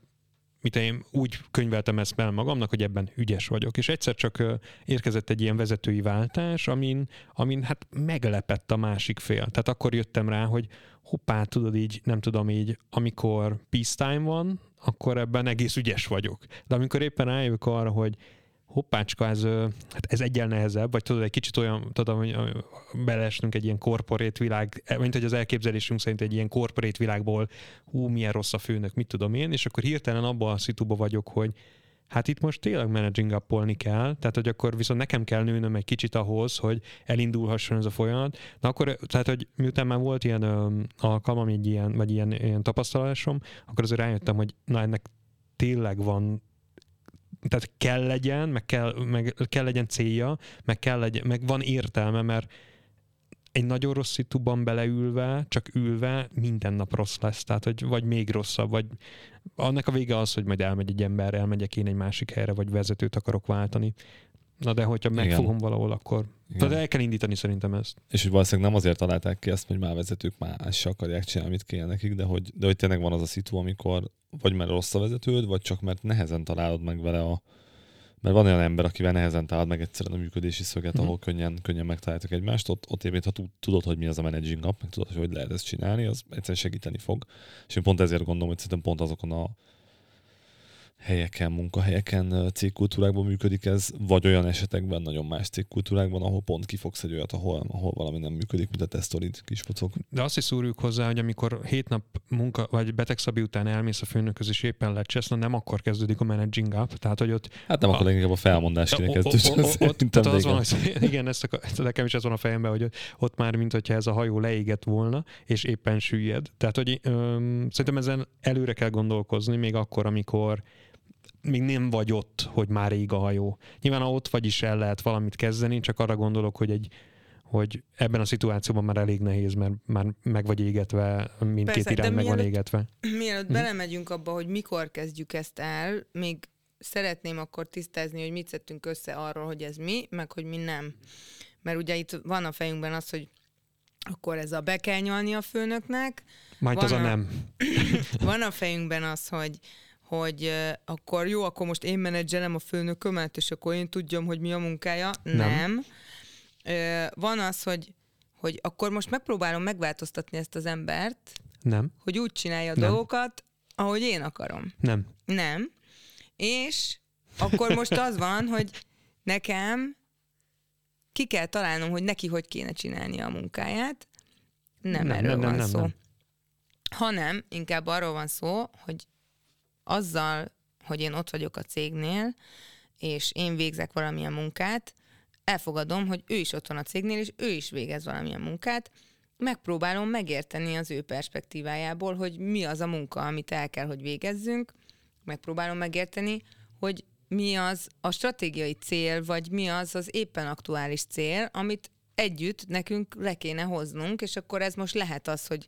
mit én úgy könyveltem ezt el magamnak, hogy ebben ügyes vagyok. És egyszer csak érkezett egy ilyen vezetői váltás, amin, amin hát meglepett a másik fél. Tehát akkor jöttem rá, hogy hoppá, tudod így, nem tudom így, amikor peace time van, akkor ebben egész ügyes vagyok. De amikor éppen rájövök arra, hogy hoppácska, ez, hát ez egyel nehezebb, vagy tudod, egy kicsit olyan, tudom, hogy beleesnünk egy ilyen korporét világ, mint hogy az elképzelésünk szerint egy ilyen korporét világból, hú, milyen rossz a főnök, mit tudom én, és akkor hirtelen abban a szituba vagyok, hogy hát itt most tényleg managing appolni kell, tehát hogy akkor viszont nekem kell nőnöm egy kicsit ahhoz, hogy elindulhasson ez a folyamat. Na akkor, tehát hogy miután már volt ilyen ö, alkalmam, egy ilyen, vagy ilyen, ilyen tapasztalásom, akkor azért rájöttem, hogy na ennek tényleg van tehát kell legyen, meg kell, meg kell legyen célja, meg, kell legyen, meg van értelme, mert egy nagyon rossz szituban beleülve, csak ülve minden nap rossz lesz, tehát hogy vagy még rosszabb, vagy annak a vége az, hogy majd elmegy egy ember, elmegyek én egy másik helyre, vagy vezetőt akarok váltani. Na de hogyha megfogom Igen. valahol, akkor Igen. tehát el kell indítani szerintem ezt. És hogy valószínűleg nem azért találták ki ezt, hogy már vezetők már se akarják csinálni, amit kéne nekik, de hogy, de hogy tényleg van az a szitu, amikor vagy mert rossz a vezetőd, vagy csak mert nehezen találod meg vele a, mert van olyan ember, akivel nehezen találod meg egyszerűen a működési szöget, mm-hmm. ahol könnyen, könnyen megtaláltak egymást, ott, ott éppen, ha tudod, hogy mi az a managing app, meg tudod, hogy hogy lehet ezt csinálni, az egyszerűen segíteni fog. És én pont ezért gondolom, hogy szerintem pont azokon a helyeken, munkahelyeken, cégkultúrákban működik ez, vagy olyan esetekben nagyon más cégkultúrákban, ahol pont kifogsz egy olyat, ahol, ahol valami nem működik, mint a tesztorid kispocok. De azt is szúrjuk hozzá, hogy amikor hét nap munka vagy betegszabí után elmész a főnökhöz, és éppen lecsesz, nem akkor kezdődik a managing up, tehát hogy ott... Hát nem a, akkor leginkább a felmondás kéne kezdődni. Ott az van, hogy igen, ezt a, nekem is ez van a fejemben, hogy ott már, mint hogyha ez a hajó leégett volna, és éppen süllyed. Tehát, hogy öm, szerintem ezen előre kell gondolkozni, még akkor, amikor még nem vagy ott, hogy már ég a hajó. Nyilván ha ott vagy is el lehet valamit kezdeni, csak arra gondolok, hogy egy hogy ebben a szituációban már elég nehéz, mert már meg vagy égetve, mindkét Persze, irány meg van égetve. Mielőtt hm? belemegyünk abba, hogy mikor kezdjük ezt el, még szeretném akkor tisztázni, hogy mit szedtünk össze arról, hogy ez mi, meg hogy mi nem. Mert ugye itt van a fejünkben az, hogy akkor ez a be kell nyalni a főnöknek. Majd van az a, a nem. van a fejünkben az, hogy hogy akkor jó, akkor most én menedzselem a főnökömet, és akkor én tudjam, hogy mi a munkája. Nem. nem. Van az, hogy, hogy akkor most megpróbálom megváltoztatni ezt az embert, nem. hogy úgy csinálja a nem. dolgokat, ahogy én akarom. Nem. Nem. És akkor most az van, hogy nekem ki kell találnom, hogy neki hogy kéne csinálni a munkáját. Nem, nem erről nem, van nem, szó. Nem. Hanem inkább arról van szó, hogy azzal, hogy én ott vagyok a cégnél, és én végzek valamilyen munkát, elfogadom, hogy ő is ott van a cégnél, és ő is végez valamilyen munkát, megpróbálom megérteni az ő perspektívájából, hogy mi az a munka, amit el kell, hogy végezzünk, megpróbálom megérteni, hogy mi az a stratégiai cél, vagy mi az az éppen aktuális cél, amit együtt nekünk le kéne hoznunk, és akkor ez most lehet az, hogy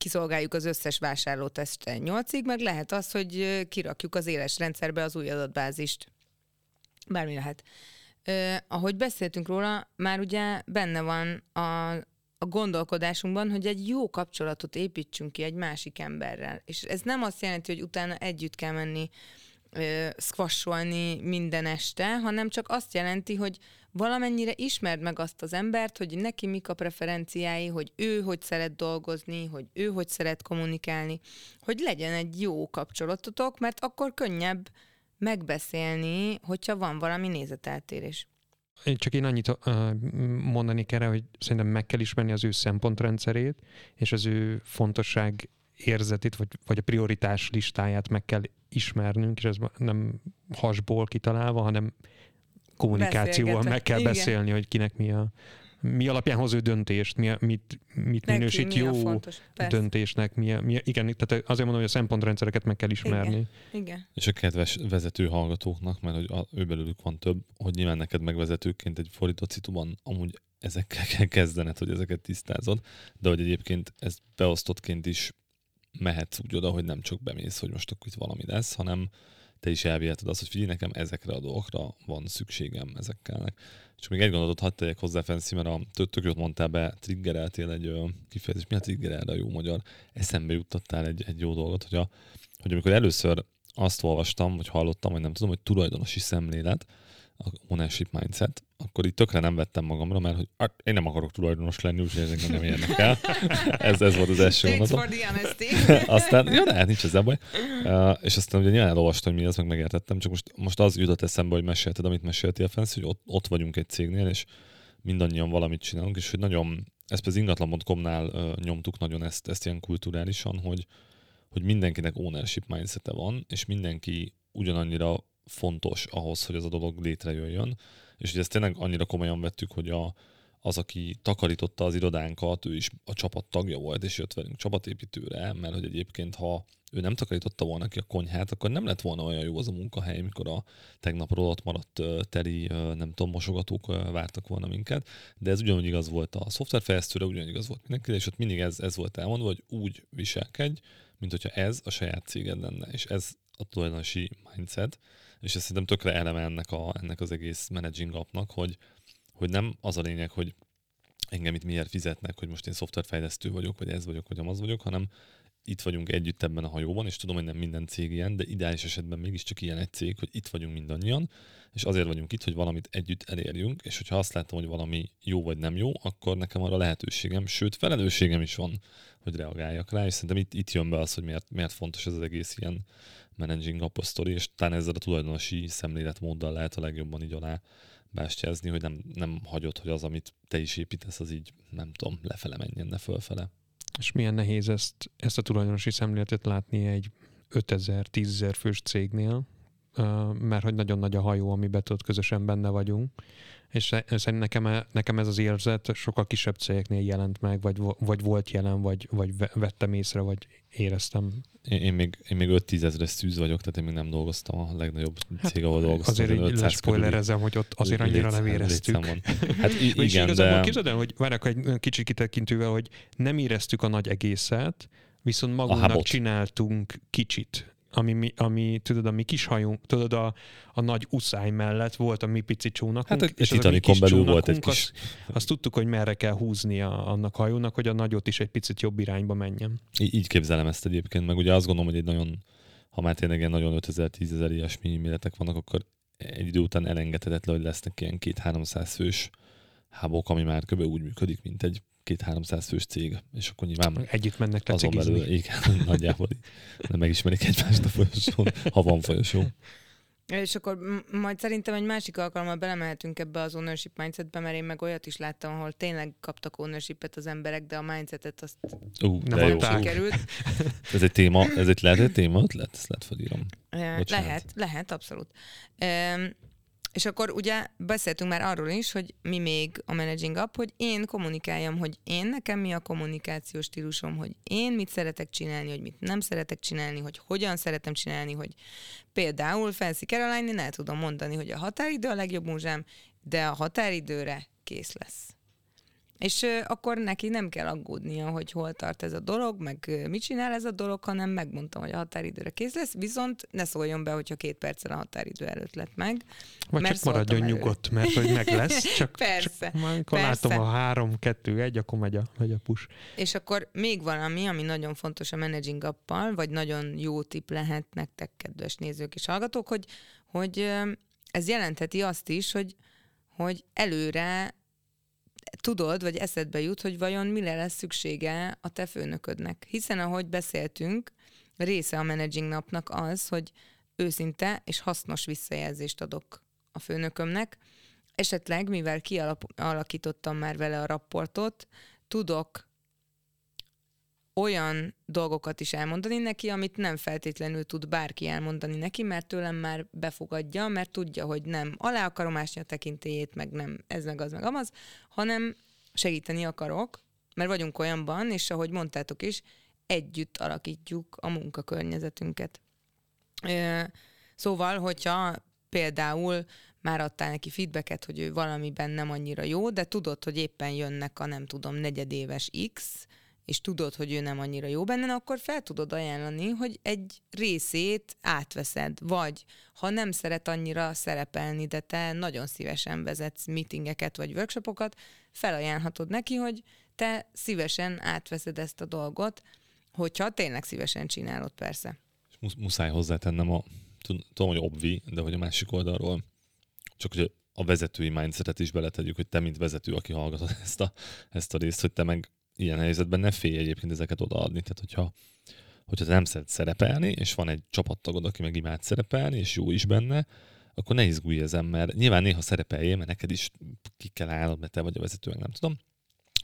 kiszolgáljuk az összes vásárlót este 8-ig, meg lehet az, hogy kirakjuk az éles rendszerbe az új adatbázist. Bármi lehet. Uh, ahogy beszéltünk róla, már ugye benne van a, a gondolkodásunkban, hogy egy jó kapcsolatot építsünk ki egy másik emberrel. És ez nem azt jelenti, hogy utána együtt kell menni squasholni minden este, hanem csak azt jelenti, hogy valamennyire ismerd meg azt az embert, hogy neki mik a preferenciái, hogy ő hogy szeret dolgozni, hogy ő hogy szeret kommunikálni, hogy legyen egy jó kapcsolatotok, mert akkor könnyebb megbeszélni, hogyha van valami nézeteltérés. Csak én annyit mondani kell, hogy szerintem meg kell ismerni az ő szempontrendszerét, és az ő fontosság érzetét, vagy, vagy a prioritás listáját meg kell ismernünk, és ez nem hasból kitalálva, hanem kommunikációval meg kell Igen. beszélni, hogy kinek mi a mi alapján hoz ő döntést, mi, mit, mit Neki minősít mi jó fontos, döntésnek. Mi, mi, igen, tehát azért mondom, hogy a szempontrendszereket meg kell ismerni. Igen. igen. És a kedves vezető hallgatóknak, mert hogy a, ő belőlük van több, hogy nyilván neked megvezetőként egy fordított szituban amúgy ezekkel kell kezdened, hogy ezeket tisztázod, de hogy egyébként ez beosztottként is mehetsz úgy oda, hogy nem csak bemész, hogy most akkor itt valami lesz, hanem te is elviheted azt, hogy figyelj, nekem ezekre a dolgokra van szükségem, ezekkel. És még egy gondolatot hadd tegyek hozzá, Fenszi, mert a tök, tök jót mondtál be, triggereltél egy kifejezés. Mi a triggerel a jó magyar? Eszembe juttattál egy, egy jó dolgot, hogy, a, hogy amikor először azt olvastam, vagy hallottam, vagy nem tudom, hogy tulajdonosi szemlélet, a ownership mindset, akkor itt tökre nem vettem magamra, mert hogy hát, én nem akarok tulajdonos lenni, úgyhogy ezek nem érnek ez, ez volt az első gondolatom. aztán, jó, de nincs ezzel baj. Uh, és aztán ugye nyilván elolvastam, hogy mi ez, meg megértettem, csak most, most az jutott eszembe, hogy mesélted, amit meséltél, Fensz, hogy ott, ott vagyunk egy cégnél, és mindannyian valamit csinálunk, és hogy nagyon, ezt az ingatlan.com-nál uh, nyomtuk nagyon ezt, ezt ilyen kulturálisan, hogy, hogy mindenkinek ownership mindsete van, és mindenki ugyanannyira fontos ahhoz, hogy ez a dolog létrejöjjön. És hogy ezt tényleg annyira komolyan vettük, hogy a, az, aki takarította az irodánkat, ő is a csapat tagja volt, és jött velünk csapatépítőre, mert hogy egyébként, ha ő nem takarította volna ki a konyhát, akkor nem lett volna olyan jó az a munkahely, mikor a tegnapról ott maradt teri, nem tudom, mosogatók vártak volna minket, de ez ugyanúgy igaz volt a szoftverfejlesztőre, ugyanúgy igaz volt mindenki, és ott mindig ez, ez volt elmondva, hogy úgy viselkedj, mint hogyha ez a saját céged lenne, és ez a tulajdonosi mindset, és ez szerintem tökre eleme ennek, a, ennek az egész managing appnak, hogy, hogy nem az a lényeg, hogy engem itt miért fizetnek, hogy most én szoftverfejlesztő vagyok, vagy ez vagyok, vagy az vagyok, hanem itt vagyunk együtt ebben a hajóban, és tudom, hogy nem minden cég ilyen, de ideális esetben mégiscsak ilyen egy cég, hogy itt vagyunk mindannyian, és azért vagyunk itt, hogy valamit együtt elérjünk, és hogyha azt látom, hogy valami jó vagy nem jó, akkor nekem arra lehetőségem, sőt felelősségem is van, hogy reagáljak rá, és szerintem itt, itt jön be az, hogy miért, miért fontos ez az egész ilyen managing up és talán ezzel a tulajdonosi szemléletmóddal lehet a legjobban így alá bástyázni, hogy nem, nem hagyod, hogy az, amit te is építesz, az így, nem tudom, lefele menjen, ne fölfele. És milyen nehéz ezt, ezt a tulajdonosi szemléletet látni egy 5000-10.000 fős cégnél, mert hogy nagyon nagy a hajó, amiben ott közösen benne vagyunk, és szerintem nekem, nekem ez az érzet sokkal kisebb cégeknél jelent meg, vagy, vagy volt jelen, vagy, vagy vettem észre, vagy éreztem. Én, én még, én még 5-10 ezres szűz vagyok, tehát én még nem dolgoztam a legnagyobb hát cég, ahol dolgoztam. Azért így lespoilerezem, hogy ott azért annyira nem éreztük. Hát igen, de... Képzeld el, hogy várják egy kicsit kitekintővel, hogy nem éreztük a nagy egészet, viszont magunknak csináltunk kicsit ami, ami tudod, a mi kis hajunk, tudod, a, a nagy uszály mellett volt a mi pici csónakunk. Hát egy Titanicon belül volt egy kis... Azt, azt tudtuk, hogy merre kell húzni a, annak hajónak, hogy a nagyot is egy picit jobb irányba menjen. Í- így képzelem ezt egyébként, meg ugye azt gondolom, hogy egy nagyon, ha már tényleg ilyen nagyon 5000-10 ezer ilyesmi méretek vannak, akkor egy idő után elengedhetetlen, hogy lesznek ilyen két-háromszáz fős hábok, ami már kb. úgy működik, mint egy két-háromszáz fős cég, és akkor nyilván együtt mennek le azon belül, igen, nagyjából de megismerik egymást a folyosón, ha van folyosó. És akkor majd szerintem egy másik alkalommal belemehetünk ebbe az ownership mindsetbe, mert én meg olyat is láttam, ahol tényleg kaptak ownershipet az emberek, de a mindsetet azt uh, nem jó, került. ez egy téma, ez egy lehet egy téma ötlet? Ezt lehet felírom. Lehet, lehet, abszolút. Um, és akkor ugye beszéltünk már arról is, hogy mi még a Managing Up, hogy én kommunikáljam, hogy én nekem mi a kommunikációs stílusom, hogy én mit szeretek csinálni, hogy mit nem szeretek csinálni, hogy hogyan szeretem csinálni, hogy például Fancy caroline el tudom mondani, hogy a határidő a legjobb múzsám, de a határidőre kész lesz. És akkor neki nem kell aggódnia, hogy hol tart ez a dolog, meg mit csinál ez a dolog, hanem megmondtam, hogy a határidőre kész lesz, viszont ne szóljon be, hogyha két perccel a határidő előtt lett meg. Vagy mert csak maradjon előtt. nyugodt, mert hogy meg lesz, csak, persze, csak amikor persze. látom a három, kettő, egy, akkor megy a, megy a push. És akkor még valami, ami nagyon fontos a managing appal, vagy nagyon jó tip lehet nektek, kedves nézők és hallgatók, hogy, hogy ez jelentheti azt is, hogy, hogy előre tudod, vagy eszedbe jut, hogy vajon mire lesz szüksége a te főnöködnek. Hiszen, ahogy beszéltünk, része a managing napnak az, hogy őszinte és hasznos visszajelzést adok a főnökömnek. Esetleg, mivel kialakítottam már vele a rapportot, tudok olyan dolgokat is elmondani neki, amit nem feltétlenül tud bárki elmondani neki, mert tőlem már befogadja, mert tudja, hogy nem alá akarom ásni a tekintélyét, meg nem ez meg az meg amaz, hanem segíteni akarok, mert vagyunk olyanban, és ahogy mondtátok is, együtt alakítjuk a munkakörnyezetünket. Szóval, hogyha például már adtál neki feedbacket, hogy ő valamiben nem annyira jó, de tudod, hogy éppen jönnek a nem tudom negyedéves X, és tudod, hogy ő nem annyira jó benne, akkor fel tudod ajánlani, hogy egy részét átveszed, vagy ha nem szeret annyira szerepelni, de te nagyon szívesen vezetsz meetingeket vagy workshopokat, felajánlhatod neki, hogy te szívesen átveszed ezt a dolgot, hogyha tényleg szívesen csinálod persze. musz- muszáj hozzátennem a, tud- tudom, hogy obvi, de hogy a másik oldalról csak hogy a vezetői mindsetet is beletegyük, hogy te, mint vezető, aki hallgatod ezt a, ezt a részt, hogy te meg ilyen helyzetben ne félj egyébként ezeket odaadni. Tehát, hogyha, hogyha te nem szeret szerepelni, és van egy csapattagod, aki meg imád szerepelni, és jó is benne, akkor ne izgulj ezen, mert nyilván néha szerepeljél, mert neked is ki kell állnod, mert te vagy a vezető, nem tudom.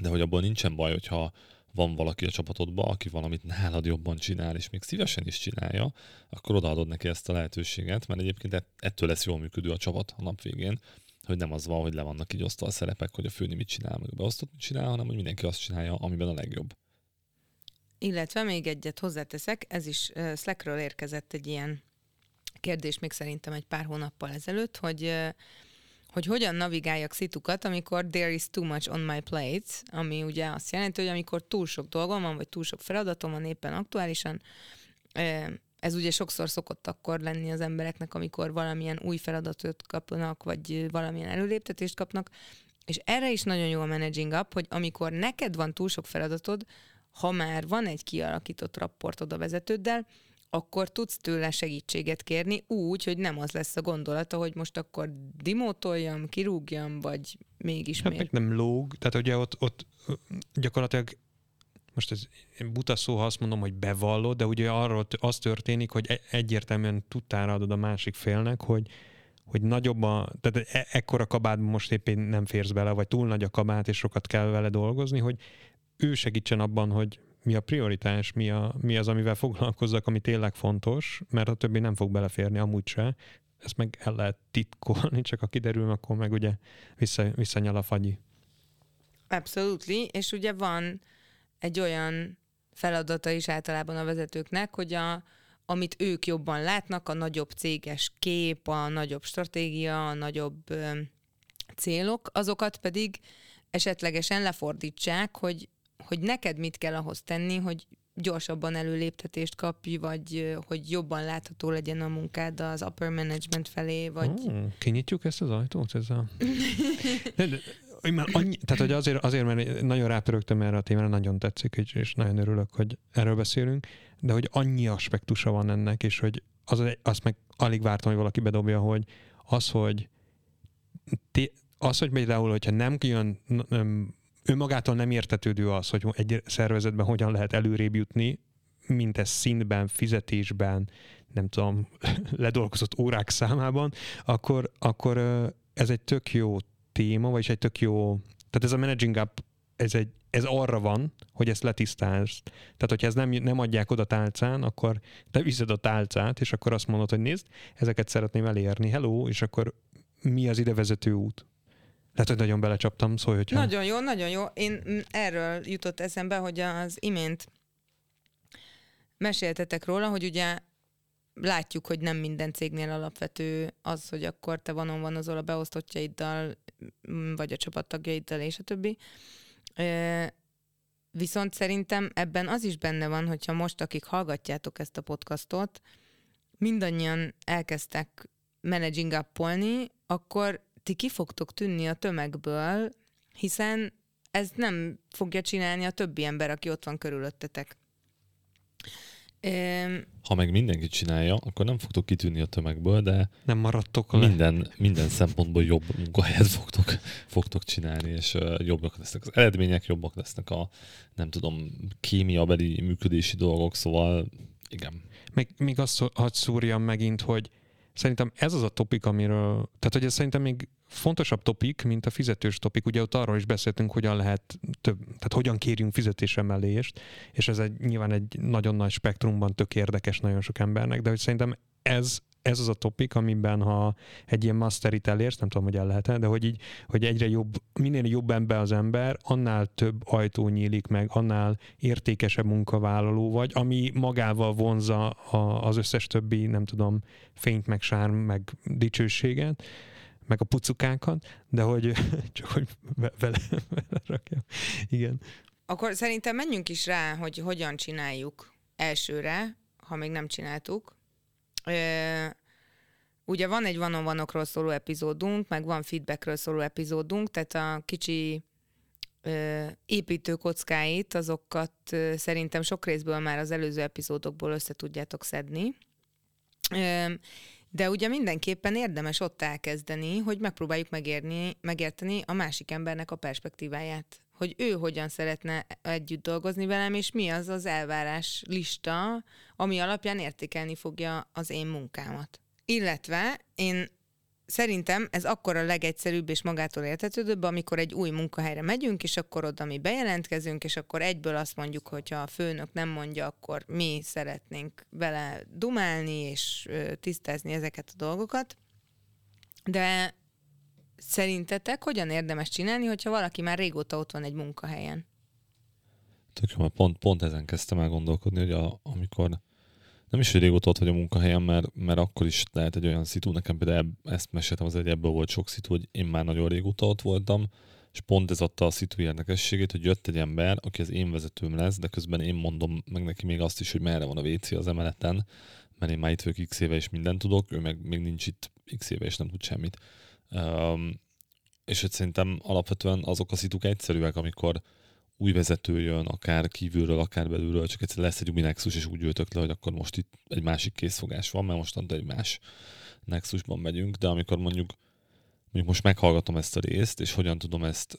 De hogy abból nincsen baj, hogyha van valaki a csapatodban, aki valamit nálad jobban csinál, és még szívesen is csinálja, akkor odaadod neki ezt a lehetőséget, mert egyébként ett- ettől lesz jól működő a csapat a nap végén, hogy nem az van, hogy le vannak így osztva a szerepek, hogy a főni mit csinál, meg a beosztott mit csinál, hanem hogy mindenki azt csinálja, amiben a legjobb. Illetve még egyet hozzáteszek, ez is Slackről érkezett egy ilyen kérdés még szerintem egy pár hónappal ezelőtt, hogy hogy hogyan navigáljak szitukat, amikor there is too much on my plate, ami ugye azt jelenti, hogy amikor túl sok dolgom van, vagy túl sok feladatom van éppen aktuálisan, ez ugye sokszor szokott akkor lenni az embereknek, amikor valamilyen új feladatot kapnak, vagy valamilyen előléptetést kapnak, és erre is nagyon jó a managing up, hogy amikor neked van túl sok feladatod, ha már van egy kialakított rapportod a vezetőddel, akkor tudsz tőle segítséget kérni úgy, hogy nem az lesz a gondolata, hogy most akkor dimótoljam, kirúgjam, vagy mégis Hát meg nem lóg, tehát ugye ott, ott gyakorlatilag most ez buta szó, ha azt mondom, hogy bevallod, de ugye arról az történik, hogy e- egyértelműen tudtára adod a másik félnek, hogy hogy nagyobb a, tehát e- ekkora kabátban most éppen nem férsz bele, vagy túl nagy a kabát, és sokat kell vele dolgozni, hogy ő segítsen abban, hogy mi a prioritás, mi, a, mi az, amivel foglalkozzak, ami tényleg fontos, mert a többi nem fog beleférni amúgy se. Ezt meg el lehet titkolni, csak ha kiderül, akkor meg ugye vissza, visszanyal a fagyi. Absolutely, és ugye van egy olyan feladata is általában a vezetőknek, hogy a, amit ők jobban látnak, a nagyobb céges kép, a nagyobb stratégia, a nagyobb ö, célok, azokat pedig esetlegesen lefordítsák, hogy, hogy neked mit kell ahhoz tenni, hogy gyorsabban előléptetést kapj, vagy hogy jobban látható legyen a munkád az upper management felé, vagy... Oh, kinyitjuk ezt az ajtót ezzel? Hogy annyi, tehát hogy azért, azért, mert nagyon rápörögtem erre a témára, nagyon tetszik, és, nagyon örülök, hogy erről beszélünk, de hogy annyi aspektusa van ennek, és hogy az, azt meg alig vártam, hogy valaki bedobja, hogy az, hogy té, az, hogy például, hogyha nem jön önmagától nem értetődő az, hogy egy szervezetben hogyan lehet előrébb jutni, mint ez szintben, fizetésben, nem tudom, ledolgozott órák számában, akkor, akkor ez egy tök jó téma, vagyis egy tök jó, tehát ez a managing up, ez, egy, ez arra van, hogy ezt letisztázd. Tehát, hogyha ez nem, nem adják oda tálcán, akkor te viszed a tálcát, és akkor azt mondod, hogy nézd, ezeket szeretném elérni, hello, és akkor mi az idevezető út? Lehet, hogy nagyon belecsaptam, szólj, hogyha... Nagyon jó, nagyon jó. Én erről jutott eszembe, hogy az imént meséltetek róla, hogy ugye látjuk, hogy nem minden cégnél alapvető az, hogy akkor te vanon van azol a beosztottjaiddal, mm, vagy a csapattagjaiddal, és a többi. Viszont szerintem ebben az is benne van, hogyha most, akik hallgatjátok ezt a podcastot, mindannyian elkezdtek managing up akkor ti ki fogtok tűnni a tömegből, hiszen ez nem fogja csinálni a többi ember, aki ott van körülöttetek. Ha meg mindenki csinálja, akkor nem fogtok kitűnni a tömegből, de Nem maradtok le. minden, minden szempontból jobb munkahelyet fogtok, fogtok csinálni, és jobbak lesznek az eredmények, jobbak lesznek a, nem tudom, kémiabeli működési dolgok, szóval igen. Még, még azt hadd szúrjam megint, hogy szerintem ez az a topik, amiről, tehát hogy ez szerintem még fontosabb topik, mint a fizetős topik. Ugye ott arról is beszéltünk, hogyan lehet több, tehát hogyan kérjünk fizetésemelést, és ez egy, nyilván egy nagyon nagy spektrumban tök érdekes nagyon sok embernek, de hogy szerintem ez, ez az a topik, amiben ha egy ilyen masterit elérsz, nem tudom, hogy el lehet de hogy így, hogy egyre jobb, minél jobb ember az ember, annál több ajtó nyílik meg, annál értékesebb munkavállaló vagy, ami magával vonza a, az összes többi, nem tudom, fényt, meg sárm, meg dicsőséget, meg a pucukákat, de hogy csak hogy ve- vele, vele rakjam. Igen. akkor szerintem menjünk is rá, hogy hogyan csináljuk elsőre, ha még nem csináltuk. Ugye van egy van szóló epizódunk, meg van feedbackről szóló epizódunk, tehát a kicsi építőkockáit, azokat szerintem sok részből már az előző epizódokból össze tudjátok szedni. De ugye mindenképpen érdemes ott elkezdeni, hogy megpróbáljuk megérni, megérteni a másik embernek a perspektíváját. Hogy ő hogyan szeretne együtt dolgozni velem, és mi az az elvárás lista, ami alapján értékelni fogja az én munkámat. Illetve én szerintem ez akkor a legegyszerűbb és magától értetődőbb, amikor egy új munkahelyre megyünk, és akkor oda mi bejelentkezünk, és akkor egyből azt mondjuk, hogy ha a főnök nem mondja, akkor mi szeretnénk vele dumálni és tisztázni ezeket a dolgokat. De szerintetek hogyan érdemes csinálni, hogyha valaki már régóta ott van egy munkahelyen? Tök jó, pont, pont ezen kezdtem el gondolkodni, hogy a, amikor nem is, hogy régóta ott vagy a munkahelyen, mert, mert akkor is lehet egy olyan szitu, nekem például ezt meséltem, az egy ebből volt sok szitu, hogy én már nagyon régóta ott voltam, és pont ez adta a szitu érdekességét, hogy jött egy ember, aki az én vezetőm lesz, de közben én mondom meg neki még azt is, hogy merre van a WC az emeleten, mert én már itt vagyok x éve, és mindent tudok, ő meg még nincs itt x éve, és nem tud semmit. Um, és hogy szerintem alapvetően azok a szituk egyszerűek, amikor új vezető jön, akár kívülről, akár belülről, csak egyszer lesz egy új Nexus, és úgy ültök le, hogy akkor most itt egy másik készfogás van, mert mostantól egy más Nexusban megyünk, de amikor mondjuk mondjuk most meghallgatom ezt a részt, és hogyan tudom ezt,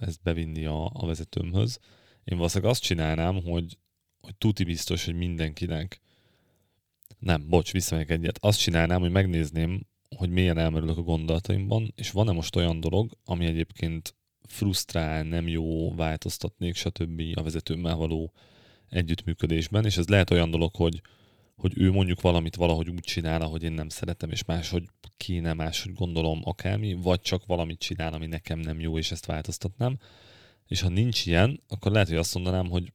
ezt bevinni a, a vezetőmhöz, én valószínűleg azt csinálnám, hogy, hogy tuti biztos, hogy mindenkinek nem, bocs, visszamegyek egyet. Azt csinálnám, hogy megnézném, hogy milyen elmerülök a gondolataimban, és van-e most olyan dolog, ami egyébként frusztrál, nem jó, változtatnék, stb. a vezetőmmel való együttműködésben, és ez lehet olyan dolog, hogy, hogy ő mondjuk valamit valahogy úgy csinál, ahogy én nem szeretem, és máshogy kéne, máshogy gondolom akármi, vagy csak valamit csinál, ami nekem nem jó, és ezt változtatnám. És ha nincs ilyen, akkor lehet, hogy azt mondanám, hogy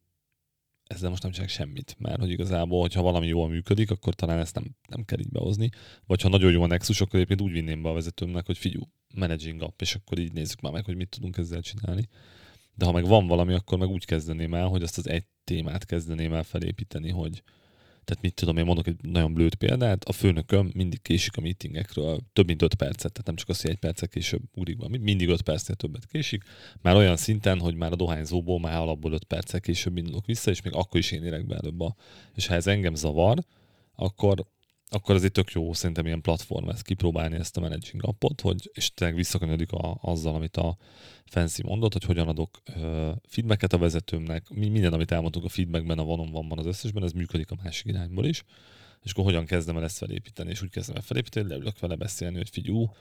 ezzel most nem csinálok semmit, mert hogy igazából, hogyha valami jól működik, akkor talán ezt nem, nem kell így behozni. Vagy ha nagyon jó a Nexus, akkor egyébként úgy vinném be a vezetőmnek, hogy figyú, managing app, és akkor így nézzük már meg, hogy mit tudunk ezzel csinálni. De ha meg van valami, akkor meg úgy kezdeném el, hogy azt az egy témát kezdeném el felépíteni, hogy, tehát mit tudom, én mondok egy nagyon blőtt példát, a főnököm mindig késik a meetingekről több mint 5 percet, tehát nem csak az, hogy egy percet később úrik be, mindig 5 percnél többet késik, már olyan szinten, hogy már a dohányzóból már alapból 5 perccel később indulok vissza, és még akkor is én érek be előbb a... És ha ez engem zavar, akkor akkor egy tök jó szerintem ilyen platform ezt kipróbálni ezt a managing appot, hogy, és tényleg visszakanyadik a, azzal, amit a Fancy mondott, hogy hogyan adok uh, feedbacket a vezetőmnek, mi, minden, amit elmondtunk a feedbackben, a van van az összesben, ez működik a másik irányból is, és akkor hogyan kezdem el ezt felépíteni, és úgy kezdem el felépíteni, leülök vele beszélni, hogy figyú,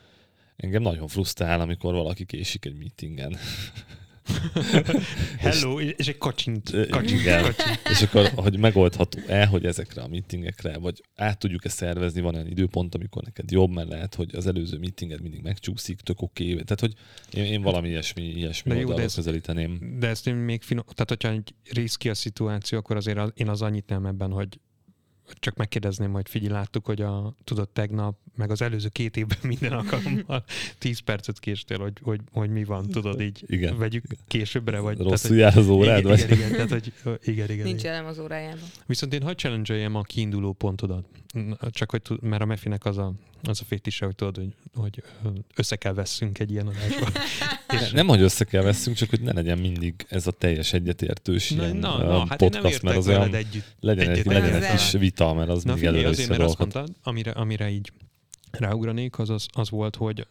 engem nagyon frusztrál, amikor valaki késik egy meetingen. Hello, és, és egy kacsint. kacsint, igen. És akkor, hogy megoldható-e, hogy ezekre a meetingekre, vagy át tudjuk-e szervezni, van olyan időpont, amikor neked jobb, mert lehet, hogy az előző meetinged mindig megcsúszik, tök oké. Okay. Tehát, hogy én, én valami ilyesmi, ilyesmi de de közelíteném. De ezt én még finom, tehát hogyha egy riszki a szituáció, akkor azért az, én az annyit nem ebben, hogy csak megkérdezném, hogy figyelj, láttuk, hogy a, tudod, tegnap, meg az előző két évben minden alkalommal 10 percet késtél, hogy, hogy, hogy mi van, tudod, így igen. vegyük későbbre, vagy... Rosszul jár az órád, igen, vagy? Igen, igen, tehát, hogy, igen, igen. Nincs elem az órájában. Viszont én hadd challenge a kiinduló pontodat. Csak hogy, mert a Mefinek az a, az a fétise, hogy tudod, hogy, hogy össze kell veszünk egy ilyen adásba. És nem, hogy össze kell veszünk, csak hogy ne legyen mindig ez a teljes egyetértős na, ilyen na, na, hát podcast, mert az olyan együtt, legyen, egy, legyen egy kis vita, mert az na, mindig figyelj, azért, mert azt mondtad, amire, amire így ráugranék, az, az, az volt, hogy,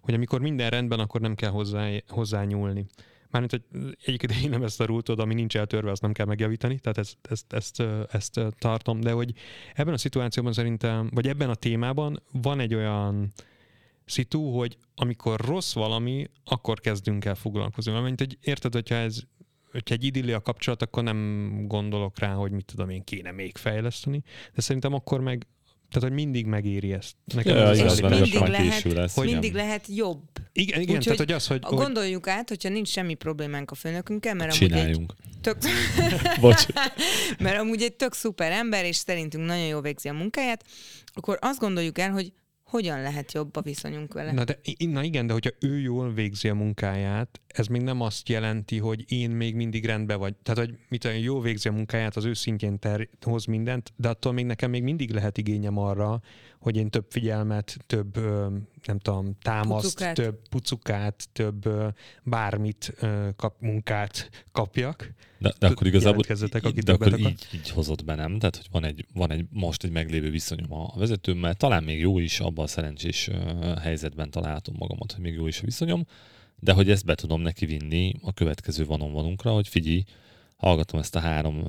hogy amikor minden rendben, akkor nem kell hozzá, hozzá nyúlni. Mármint, hogy egyébként én nem ezt a rútod, ami nincs eltörve, azt nem kell megjavítani, tehát ezt, ezt, ezt, ezt tartom, de hogy ebben a szituációban szerintem, vagy ebben a témában van egy olyan szitu, hogy amikor rossz valami, akkor kezdünk el foglalkozni. Mert hogy érted, hogyha ez hogyha egy idilli a kapcsolat, akkor nem gondolok rá, hogy mit tudom én kéne még fejleszteni, de szerintem akkor meg tehát, hogy mindig megéri ezt. Nekem ja, az az mindig, lehet, lesz, hogy mindig lehet jobb. Igen, igen Úgy, tehát, hogy az, hogy... Gondoljuk át, hogyha nincs semmi problémánk a főnökünkkel, mert Csináljunk. amúgy egy tök... mert amúgy egy tök szuper ember, és szerintünk nagyon jól végzi a munkáját, akkor azt gondoljuk el, hogy hogyan lehet jobb a viszonyunk vele? Na, de, na igen, de hogyha ő jól végzi a munkáját, ez még nem azt jelenti, hogy én még mindig rendben vagy. Tehát, hogy mit tudom, jól végzi a munkáját, az ő szintjén ter, hoz mindent, de attól még nekem még mindig lehet igényem arra, hogy én több figyelmet, több nem tudom, támaszt, Pucukát. több pucukát, több bármit kap, munkát kapjak. De, de akkor igazából aki de akkor akar. így, így hozott be, nem? Tehát, hogy van egy, van egy most egy meglévő viszonyom a vezetőmmel, talán még jó is, abban a szerencsés helyzetben találhatom magamat, hogy még jó is a viszonyom, de hogy ezt be tudom neki vinni a következő vanon hogy figyelj, hallgatom ezt a három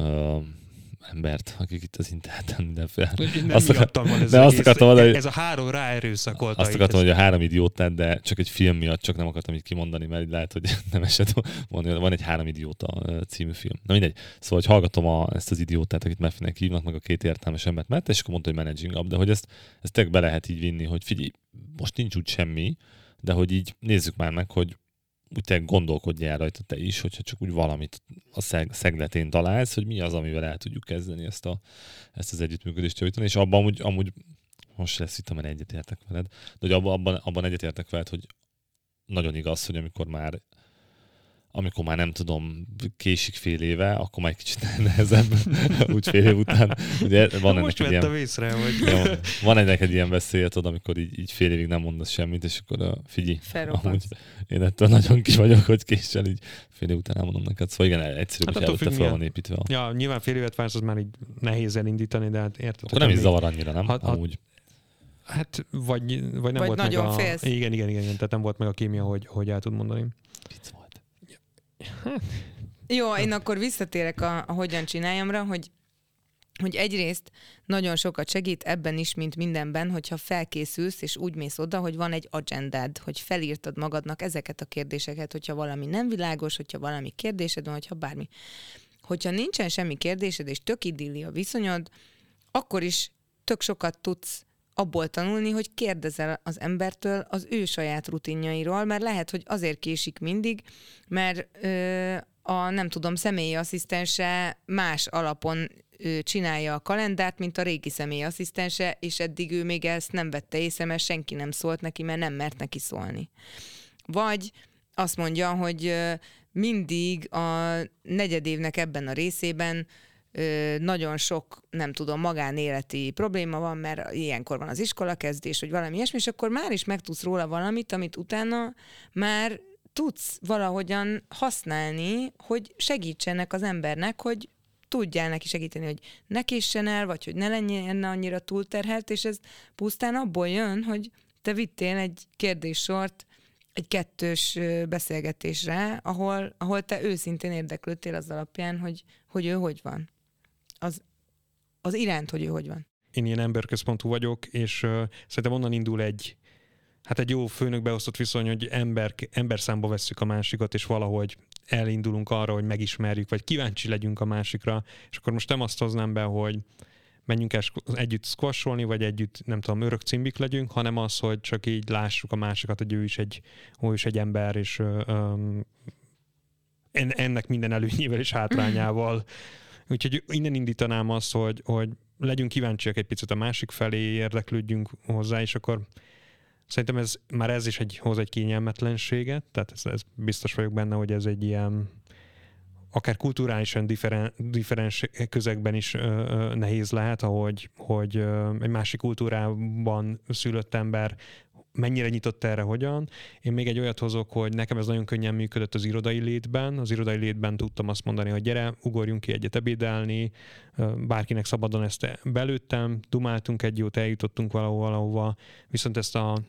embert, akik itt az interneten mindenféle. Nem Azt akar- van ez, de az azt akartam mondani, ez a három ráerőszakolta. Azt akartam, hogy a három idiótát, de csak egy film miatt csak nem akartam így kimondani, mert így lehet, hogy nem esett mondani. Van egy három idióta című film. Na mindegy. Szóval, hogy hallgatom a, ezt az idiótát, akit Meffinek hívnak, meg a két értelmes embert mert és akkor mondta, hogy managing up, de hogy ezt, ezt tényleg be lehet így vinni, hogy figyelj, most nincs úgy semmi, de hogy így nézzük már meg, hogy úgy te gondolkodjál rajta te is, hogyha csak úgy valamit a szeg, szegletén találsz, hogy mi az, amivel el tudjuk kezdeni ezt, a, ezt az együttműködést javítani, és abban amúgy, amúgy most lesz itt, amelyen egyetértek veled, de hogy abban, abban, abban egyetértek veled, hogy nagyon igaz, hogy amikor már amikor már nem tudom, késik fél éve, akkor már egy kicsit nehezebb, úgy fél év után. Ugye van ennek most egy vettem ilyen, észre, hogy van, van ennek egy ilyen beszél, tudod, amikor így, így fél évig nem mondasz semmit, és akkor uh, figyelj, Felrobbansz. amúgy én ettől nagyon ki vagyok, hogy késsel így fél év után elmondom neked. Szóval igen, egyszerűbb, Hát hogy előtte fel van építve. A... ja, nyilván fél évet vársz, az már így nehéz elindítani, de hát érted. Akkor nem is zavar annyira, nem? Ha- ha- Amúgy. Hát, vagy, vagy nem Vagy volt nagyon meg a... félsz. Igen, igen, igen, igen, tehát nem volt meg a kémia, hogy, hogy el tud mondani. Vicc. Jó, én akkor visszatérek a, a hogyan csináljamra, hogy hogy egyrészt nagyon sokat segít ebben is, mint mindenben, hogyha felkészülsz, és úgy mész oda, hogy van egy agendád, hogy felírtad magadnak ezeket a kérdéseket, hogyha valami nem világos, hogyha valami kérdésed van, hogyha bármi. Hogyha nincsen semmi kérdésed, és tök idilli a viszonyod, akkor is tök sokat tudsz abból tanulni, hogy kérdezel az embertől az ő saját rutinjairól, mert lehet, hogy azért késik mindig, mert ö, a nem tudom, személyi asszisztense más alapon ö, csinálja a kalendárt, mint a régi személyi asszisztense, és eddig ő még ezt nem vette észre, mert senki nem szólt neki, mert nem mert neki szólni. Vagy azt mondja, hogy ö, mindig a negyedévnek ebben a részében nagyon sok, nem tudom, magánéleti probléma van, mert ilyenkor van az iskola kezdés, vagy valami ilyesmi, és akkor már is megtudsz róla valamit, amit utána már tudsz valahogyan használni, hogy segítsenek az embernek, hogy tudjál neki segíteni, hogy ne késsen el, vagy hogy ne legyen annyira túlterhelt, és ez pusztán abból jön, hogy te vittél egy kérdéssort egy kettős beszélgetésre, ahol, ahol te őszintén érdeklődtél az alapján, hogy, hogy ő hogy van. Az, az iránt, hogy ő hogy van. Én ilyen emberközpontú vagyok, és uh, szerintem onnan indul egy hát egy jó főnök beosztott viszony, hogy ember, ember számba vesszük a másikat, és valahogy elindulunk arra, hogy megismerjük, vagy kíváncsi legyünk a másikra, és akkor most nem azt hoznám be, hogy menjünk el együtt squasholni, vagy együtt, nem tudom, örök cimbik legyünk, hanem az, hogy csak így lássuk a másikat, hogy ő is egy, ő is egy ember, és en- ennek minden előnyével és hátrányával. Úgyhogy innen indítanám azt, hogy, hogy legyünk kíváncsiak egy picit a másik felé, érdeklődjünk hozzá, és akkor szerintem ez már ez is egy, hoz egy kényelmetlenséget, tehát ez, ez biztos vagyok benne, hogy ez egy ilyen akár kulturálisan differen, differens közegben is ö, ö, nehéz lehet, ahogy hogy ö, egy másik kultúrában szülött ember mennyire nyitott erre, hogyan. Én még egy olyat hozok, hogy nekem ez nagyon könnyen működött az irodai létben. Az irodai létben tudtam azt mondani, hogy gyere, ugorjunk ki egyet ebédelni, bárkinek szabadon ezt belőttem, dumáltunk egy jót, eljutottunk valahova, valahova, viszont ezt a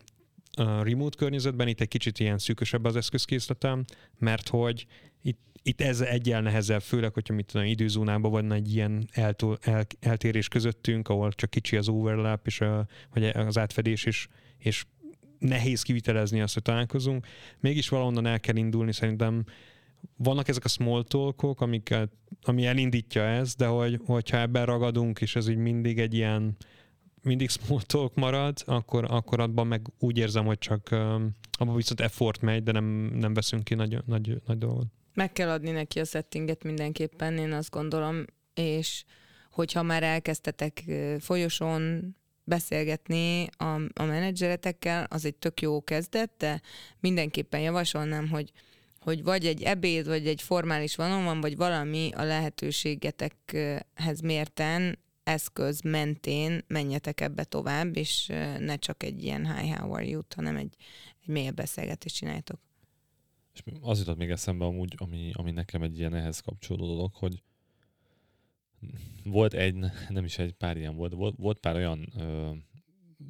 a remote környezetben itt egy kicsit ilyen szűkösebb az eszközkészletem, mert hogy itt, itt ez egyel nehezebb, főleg, hogyha mit tudom, időzónában van egy ilyen eltól, el, eltérés közöttünk, ahol csak kicsi az overlap, és a, vagy az átfedés is, és nehéz kivitelezni azt, hogy találkozunk. Mégis valahonnan el kell indulni, szerintem vannak ezek a small talkok, amiket, ami elindítja ezt, de hogy, hogyha ebben ragadunk, és ez így mindig egy ilyen mindig small talk marad, akkor, akkor abban meg úgy érzem, hogy csak abban viszont effort megy, de nem, nem veszünk ki nagy, nagy, nagy dolgot. Meg kell adni neki a settinget mindenképpen, én azt gondolom, és hogyha már elkezdtetek folyosón beszélgetni a, a menedzseretekkel, az egy tök jó kezdet, de mindenképpen javasolnám, hogy hogy vagy egy ebéd, vagy egy formális van, vagy valami a lehetőségetekhez mérten eszköz mentén menjetek ebbe tovább, és ne csak egy ilyen hi, how are you hanem egy, egy mélyebb beszélgetést csináljátok. És az jutott még eszembe amúgy, ami, ami nekem egy ilyen ehhez kapcsolódó dolog, hogy volt egy, nem is egy pár ilyen volt, volt, volt pár olyan ö,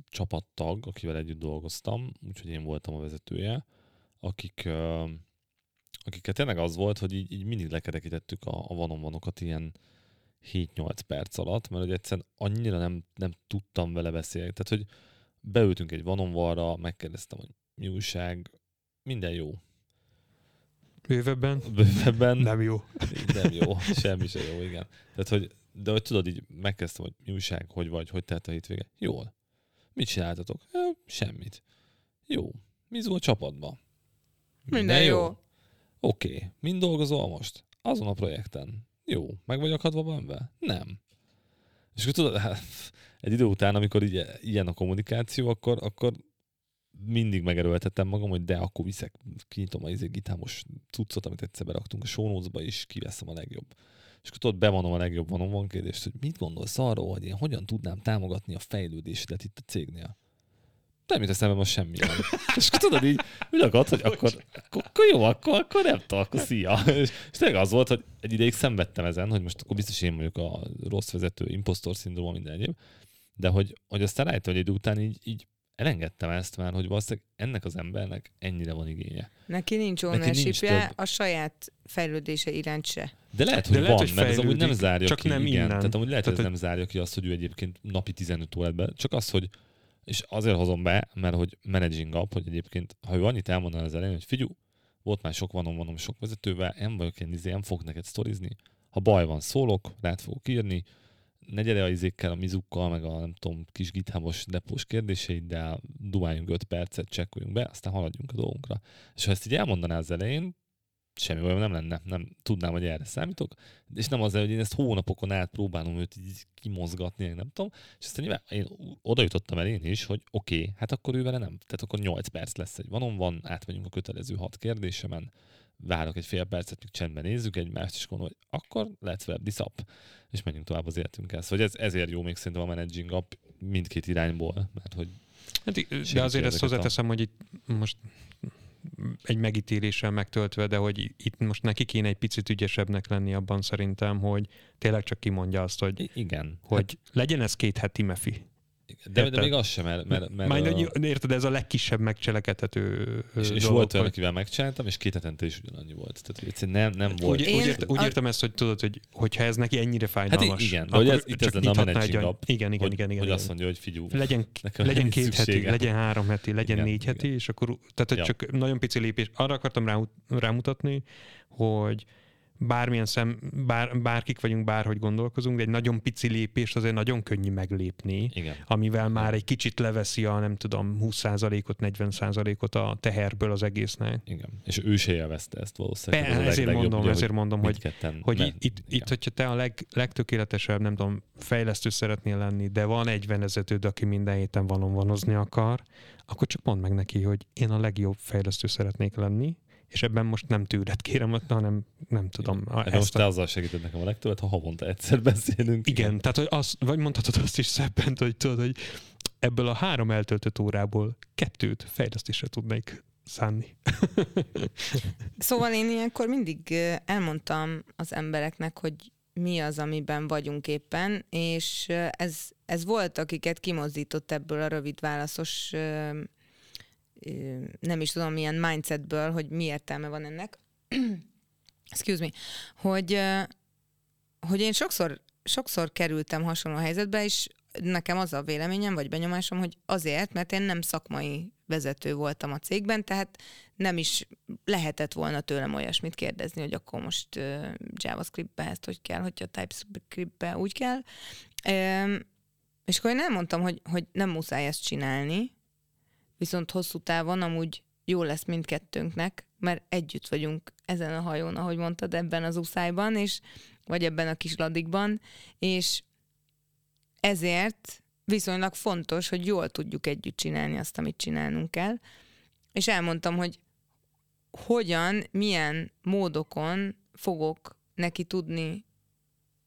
csapattag, akivel együtt dolgoztam, úgyhogy én voltam a vezetője, akik, ö, akiket tényleg az volt, hogy így, így mindig lekerekítettük a, a vanomvanokat ilyen 7-8 perc alatt, mert hogy egyszerűen annyira nem, nem tudtam vele beszélni. Tehát, hogy beültünk egy vanomvarra, megkérdeztem, hogy mi újság, minden jó. Bővebben? Bővebben. Nem jó. Nem jó, semmi se jó, igen. Tehát, hogy, de hogy tudod, így megkezdtem, hogy mi újság, hogy vagy, hogy telt a hétvége. Jól. Mit csináltatok? E, semmit. Jó. Mi a csapatban? Minden, Minden jó. jó. Oké. Okay. Mind dolgozol most? Azon a projekten. Jó. Meg vagy akadva benne? Nem. És akkor tudod, hát, egy idő után, amikor így, ilyen a kommunikáció, akkor, akkor mindig megerőltettem magam, hogy de akkor viszek, kinyitom a izé gitámos cuccot, amit egyszer beraktunk a notes-ba, és kiveszem a legjobb. És akkor tudod, bevonom a legjobb van van kérdést, hogy mit gondolsz arról, hogy én hogyan tudnám támogatni a fejlődésedet itt a cégnél? Nem jut eszembe most semmi. és akkor tudod így, ülök hogy akkor, akkor, jó, akkor, akkor nem tudom, akkor szia. És, és tényleg az volt, hogy egy ideig szenvedtem ezen, hogy most akkor biztos én vagyok a rossz vezető, impostor szindróma, minden egyéb. De hogy, hogy aztán rájöttem, hogy idő után így, így elengedtem ezt már, hogy valószínűleg ennek az embernek ennyire van igénye. Neki nincs ownership a saját fejlődése iránt se. De lehet, hogy De van, lehet, hogy mert ez amúgy nem zárja csak ki. Nem igen. Innen. Tehát amúgy lehet, hogy ez nem zárja ki azt, hogy ő egyébként napi 15 órát be, csak az, hogy és azért hozom be, mert hogy managing up, hogy egyébként, ha ő annyit elmondaná az elején, hogy figyú, volt már sok vanom, vanom sok vezetővel, nem vagyok én, izé, nem fog neked sztorizni. Ha baj van, szólok, rád fogok írni, ne gyere a izékkel, a mizukkal, meg a nem tudom, kis githámos depós kérdéseiddel, dumáljunk 5 percet, csekkoljunk be, aztán haladjunk a dolgunkra. És ha ezt így elmondaná az elején, semmi bajom nem lenne, nem tudnám, hogy erre számítok, és nem az, hogy én ezt hónapokon át próbálom őt így kimozgatni, nem tudom, és aztán nyilván én oda jutottam el én is, hogy oké, okay, hát akkor ő vele nem, tehát akkor 8 perc lesz egy vanon van, átmegyünk a kötelező hat kérdésemen, várok egy fél percet, míg csendben nézzük egymást, és gondolom, hogy akkor let's wrap this up, és menjünk tovább az életünkkel. Szóval ez, ezért jó még szerintem a managing up mindkét irányból, mert hogy Hát, de azért ezt hozzáteszem, a... hogy itt most egy megítéléssel megtöltve, de hogy itt most neki kéne egy picit ügyesebbnek lenni abban szerintem, hogy tényleg csak kimondja azt, hogy, igen. hogy hát... legyen ez két heti mefi. De, de még az sem, mert... mert, mert Már a... érted, ez a legkisebb megcselekedhető És, és volt olyan, akivel megcsináltam, és két hetente is ugyanannyi volt. Tehát egyszerűen nem, nem volt. Úgy, én, úgy, ért, úgy értem ezt, hogy tudod, hogy hogyha ez neki ennyire fájdalmas. Hát igen, akkor ez, itt ez lenne a managing up, igen, igen, igen, igen, hogy azt mondja, hogy figyú, legyen, legyen két heti, legyen három heti, legyen igen, négy igen. heti, és akkor, tehát hogy ja. csak nagyon pici lépés. Arra akartam rámutatni, hogy bármilyen szem, bár, bárkik vagyunk, bárhogy gondolkozunk, de egy nagyon pici lépést azért nagyon könnyű meglépni, Igen. amivel már egy kicsit leveszi a nem tudom 20%-ot, 40%-ot a teherből az egésznek. Igen. És ő se élvezte ezt valószínűleg. Be, ezért legjobb, mondom, ugye, ezért hogy mondom, hogy, hogy ne, itt, itt, hogyha te a leg, legtökéletesebb, nem tudom, fejlesztő szeretnél lenni, de van egy vezetőd, aki minden héten vanon akar, akkor csak mondd meg neki, hogy én a legjobb fejlesztő szeretnék lenni, és ebben most nem tőled kérem, hanem nem tudom. A, ezt most a... te azzal segíted nekem a legtöbbet, ha havonta egyszer beszélünk. Igen, igen. tehát hogy az, vagy mondhatod azt is szebben, hogy tudod, hogy ebből a három eltöltött órából kettőt fejlesztésre tudnék szánni. szóval én ilyenkor mindig elmondtam az embereknek, hogy mi az, amiben vagyunk éppen, és ez, ez volt, akiket kimozdított ebből a rövid válaszos nem is tudom milyen mindsetből, hogy mi értelme van ennek. Excuse me. Hogy, hogy én sokszor, sokszor kerültem hasonló helyzetbe, és nekem az a véleményem, vagy benyomásom, hogy azért, mert én nem szakmai vezető voltam a cégben, tehát nem is lehetett volna tőlem olyasmit kérdezni, hogy akkor most uh, JavaScript-be ezt hogy kell, hogyha TypeScript-be úgy kell. Um, és akkor én elmondtam, hogy, hogy nem muszáj ezt csinálni, viszont hosszú távon amúgy jó lesz mindkettőnknek, mert együtt vagyunk ezen a hajón, ahogy mondtad, ebben az uszályban, és, vagy ebben a kis ladikban, és ezért viszonylag fontos, hogy jól tudjuk együtt csinálni azt, amit csinálnunk kell. És elmondtam, hogy hogyan, milyen módokon fogok neki tudni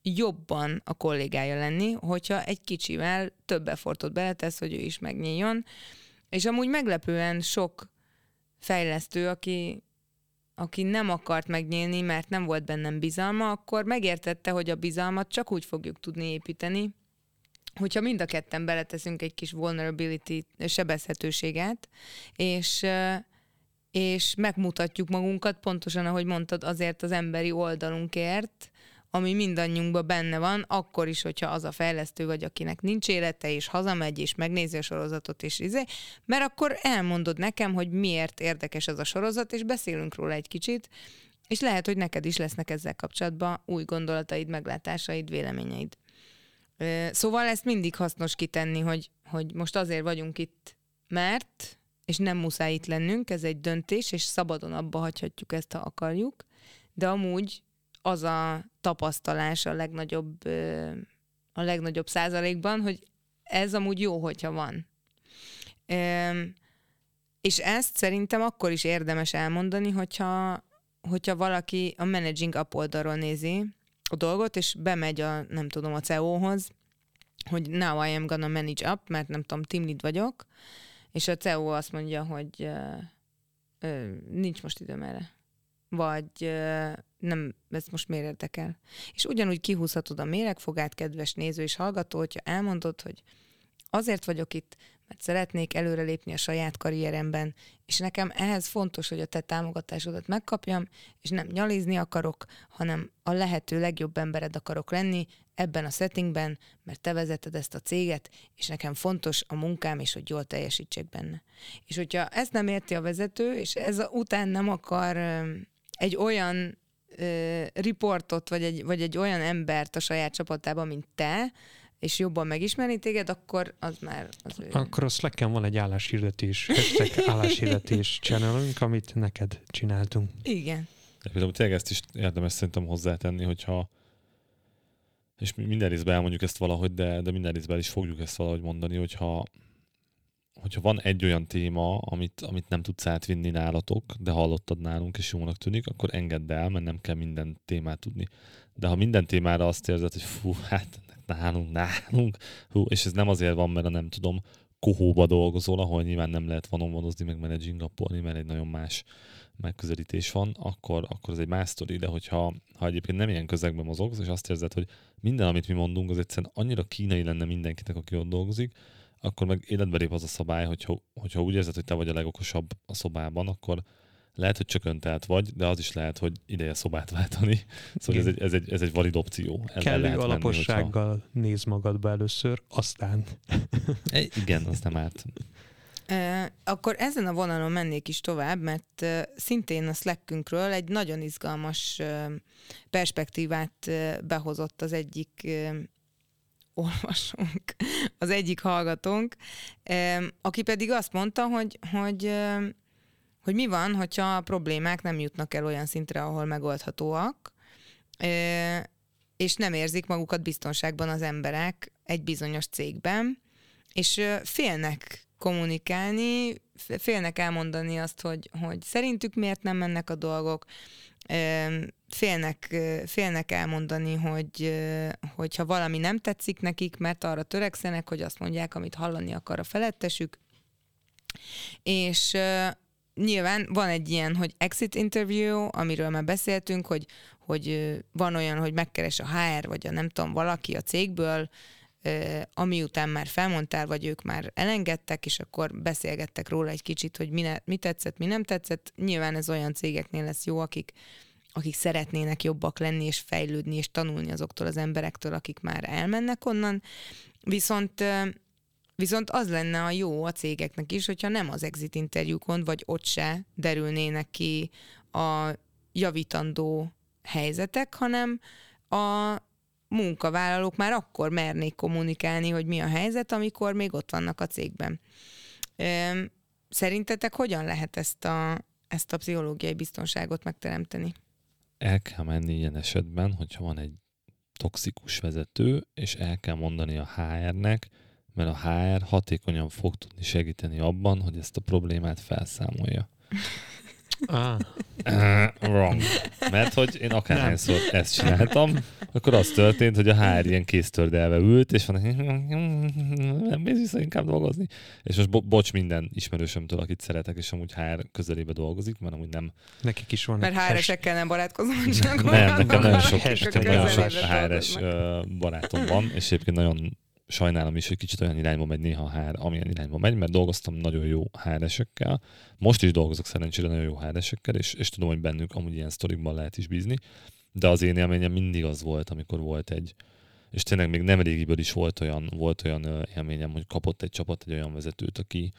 jobban a kollégája lenni, hogyha egy kicsivel több effortot beletesz, hogy ő is megnyíljon. És amúgy meglepően sok fejlesztő, aki, aki nem akart megnyílni, mert nem volt bennem bizalma, akkor megértette, hogy a bizalmat csak úgy fogjuk tudni építeni, hogyha mind a ketten beleteszünk egy kis vulnerability sebezhetőséget, és, és megmutatjuk magunkat, pontosan ahogy mondtad, azért az emberi oldalunkért, ami mindannyiunkban benne van, akkor is, hogyha az a fejlesztő vagy, akinek nincs élete, és hazamegy, és megnézi a sorozatot, és izé, mert akkor elmondod nekem, hogy miért érdekes ez a sorozat, és beszélünk róla egy kicsit, és lehet, hogy neked is lesznek ezzel kapcsolatban új gondolataid, meglátásaid, véleményeid. Szóval ezt mindig hasznos kitenni, hogy, hogy most azért vagyunk itt, mert, és nem muszáj itt lennünk, ez egy döntés, és szabadon abba hagyhatjuk ezt, ha akarjuk, de amúgy az a tapasztalás a legnagyobb, a legnagyobb százalékban, hogy ez amúgy jó, hogyha van. És ezt szerintem akkor is érdemes elmondani, hogyha, hogyha valaki a managing up oldalról nézi a dolgot, és bemegy a, nem tudom, a CEO-hoz, hogy now I am gonna manage up, mert nem tudom, team lead vagyok, és a CEO azt mondja, hogy uh, nincs most időm erre. Vagy nem, ez most miért érdekel. És ugyanúgy kihúzhatod a méregfogát, kedves néző és hallgató, hogyha elmondod, hogy azért vagyok itt, mert szeretnék előrelépni a saját karrieremben, és nekem ehhez fontos, hogy a te támogatásodat megkapjam, és nem nyalizni akarok, hanem a lehető legjobb embered akarok lenni ebben a settingben, mert te vezeted ezt a céget, és nekem fontos a munkám, és hogy jól teljesítsek benne. És hogyha ezt nem érti a vezető, és ez után nem akar egy olyan riportot, vagy egy, vagy egy olyan embert a saját csapatában, mint te, és jobban megismerni téged, akkor az már az ő. Akkor a slack van egy álláshirdetés, hashtag álláshirdetés channelünk, amit neked csináltunk. Igen. De például tényleg ezt is érdemes szerintem hozzátenni, hogyha és minden részben elmondjuk ezt valahogy, de, de minden részben is fogjuk ezt valahogy mondani, hogyha hogyha van egy olyan téma, amit, amit nem tudsz átvinni nálatok, de hallottad nálunk, és jónak tűnik, akkor engedd el, mert nem kell minden témát tudni. De ha minden témára azt érzed, hogy fú, hát nálunk, nálunk, hú, és ez nem azért van, mert a nem tudom, kohóba dolgozol, ahol nyilván nem lehet vanomvonozni, meg managing appolni, mert egy nagyon más megközelítés van, akkor, akkor ez egy más sztori, de hogyha ha egyébként nem ilyen közegben mozogsz, és azt érzed, hogy minden, amit mi mondunk, az egyszerűen annyira kínai lenne mindenkinek, aki ott dolgozik, akkor meg életbe lép az a szabály, hogyha, hogyha úgy érzed, hogy te vagy a legokosabb a szobában, akkor lehet, hogy csak öntelt vagy, de az is lehet, hogy ideje szobát váltani. Szóval ez egy, ez, egy, ez egy valid opció. El, Kellő lehet alapossággal menni, hogyha... néz magadba először, aztán... E, igen, az nem árt. Akkor ezen a vonalon mennék is tovább, mert szintén a Slackünkről egy nagyon izgalmas perspektívát behozott az egyik olvasónk, az egyik hallgatónk, aki pedig azt mondta, hogy, hogy, hogy mi van, hogyha a problémák nem jutnak el olyan szintre, ahol megoldhatóak, és nem érzik magukat biztonságban az emberek egy bizonyos cégben, és félnek kommunikálni, félnek elmondani azt, hogy, hogy szerintük miért nem mennek a dolgok, félnek, félnek elmondani, hogy, hogy ha valami nem tetszik nekik, mert arra törekszenek, hogy azt mondják, amit hallani akar a felettesük. És nyilván van egy ilyen, hogy exit interview, amiről már beszéltünk, hogy, hogy van olyan, hogy megkeres a HR, vagy a nem tudom, valaki a cégből, ami után már felmondtál, vagy ők már elengedtek, és akkor beszélgettek róla egy kicsit, hogy mi, ne, mi tetszett, mi nem tetszett. Nyilván ez olyan cégeknél lesz jó, akik, akik szeretnének jobbak lenni, és fejlődni, és tanulni azoktól az emberektől, akik már elmennek onnan. Viszont Viszont az lenne a jó a cégeknek is, hogyha nem az exit interjúkon, vagy ott se derülnének ki a javítandó helyzetek, hanem a munkavállalók már akkor mernék kommunikálni, hogy mi a helyzet, amikor még ott vannak a cégben. Szerintetek hogyan lehet ezt a, ezt a pszichológiai biztonságot megteremteni? El kell menni ilyen esetben, hogyha van egy toxikus vezető, és el kell mondani a HR-nek, mert a HR hatékonyan fog tudni segíteni abban, hogy ezt a problémát felszámolja. Ah, Uh, wrong. Mert hogy én akárhányszor ezt csináltam, akkor az történt, hogy a HR ilyen kéztördelve ült, és van, nem mész vissza inkább dolgozni. És most bo- bocs minden ismerősömtől, akit szeretek, és amúgy HR közelébe dolgozik, mert amúgy nem, nekik is van Mert HR-esekkel nem barátkozom, csak nem, nekem nagyon sok, nekem nagyon sok HR-es barátom van, és egyébként nagyon sajnálom is, hogy kicsit olyan irányba megy néha HR, amilyen irányba megy, mert dolgoztam nagyon jó HR-esekkel. Most is dolgozok szerencsére nagyon jó HR-esekkel, és, és tudom, hogy bennük amúgy ilyen sztorikban lehet is bízni. De az én élményem mindig az volt, amikor volt egy, és tényleg még nem régiből is volt olyan, volt olyan élményem, hogy kapott egy csapat egy olyan vezetőt, aki,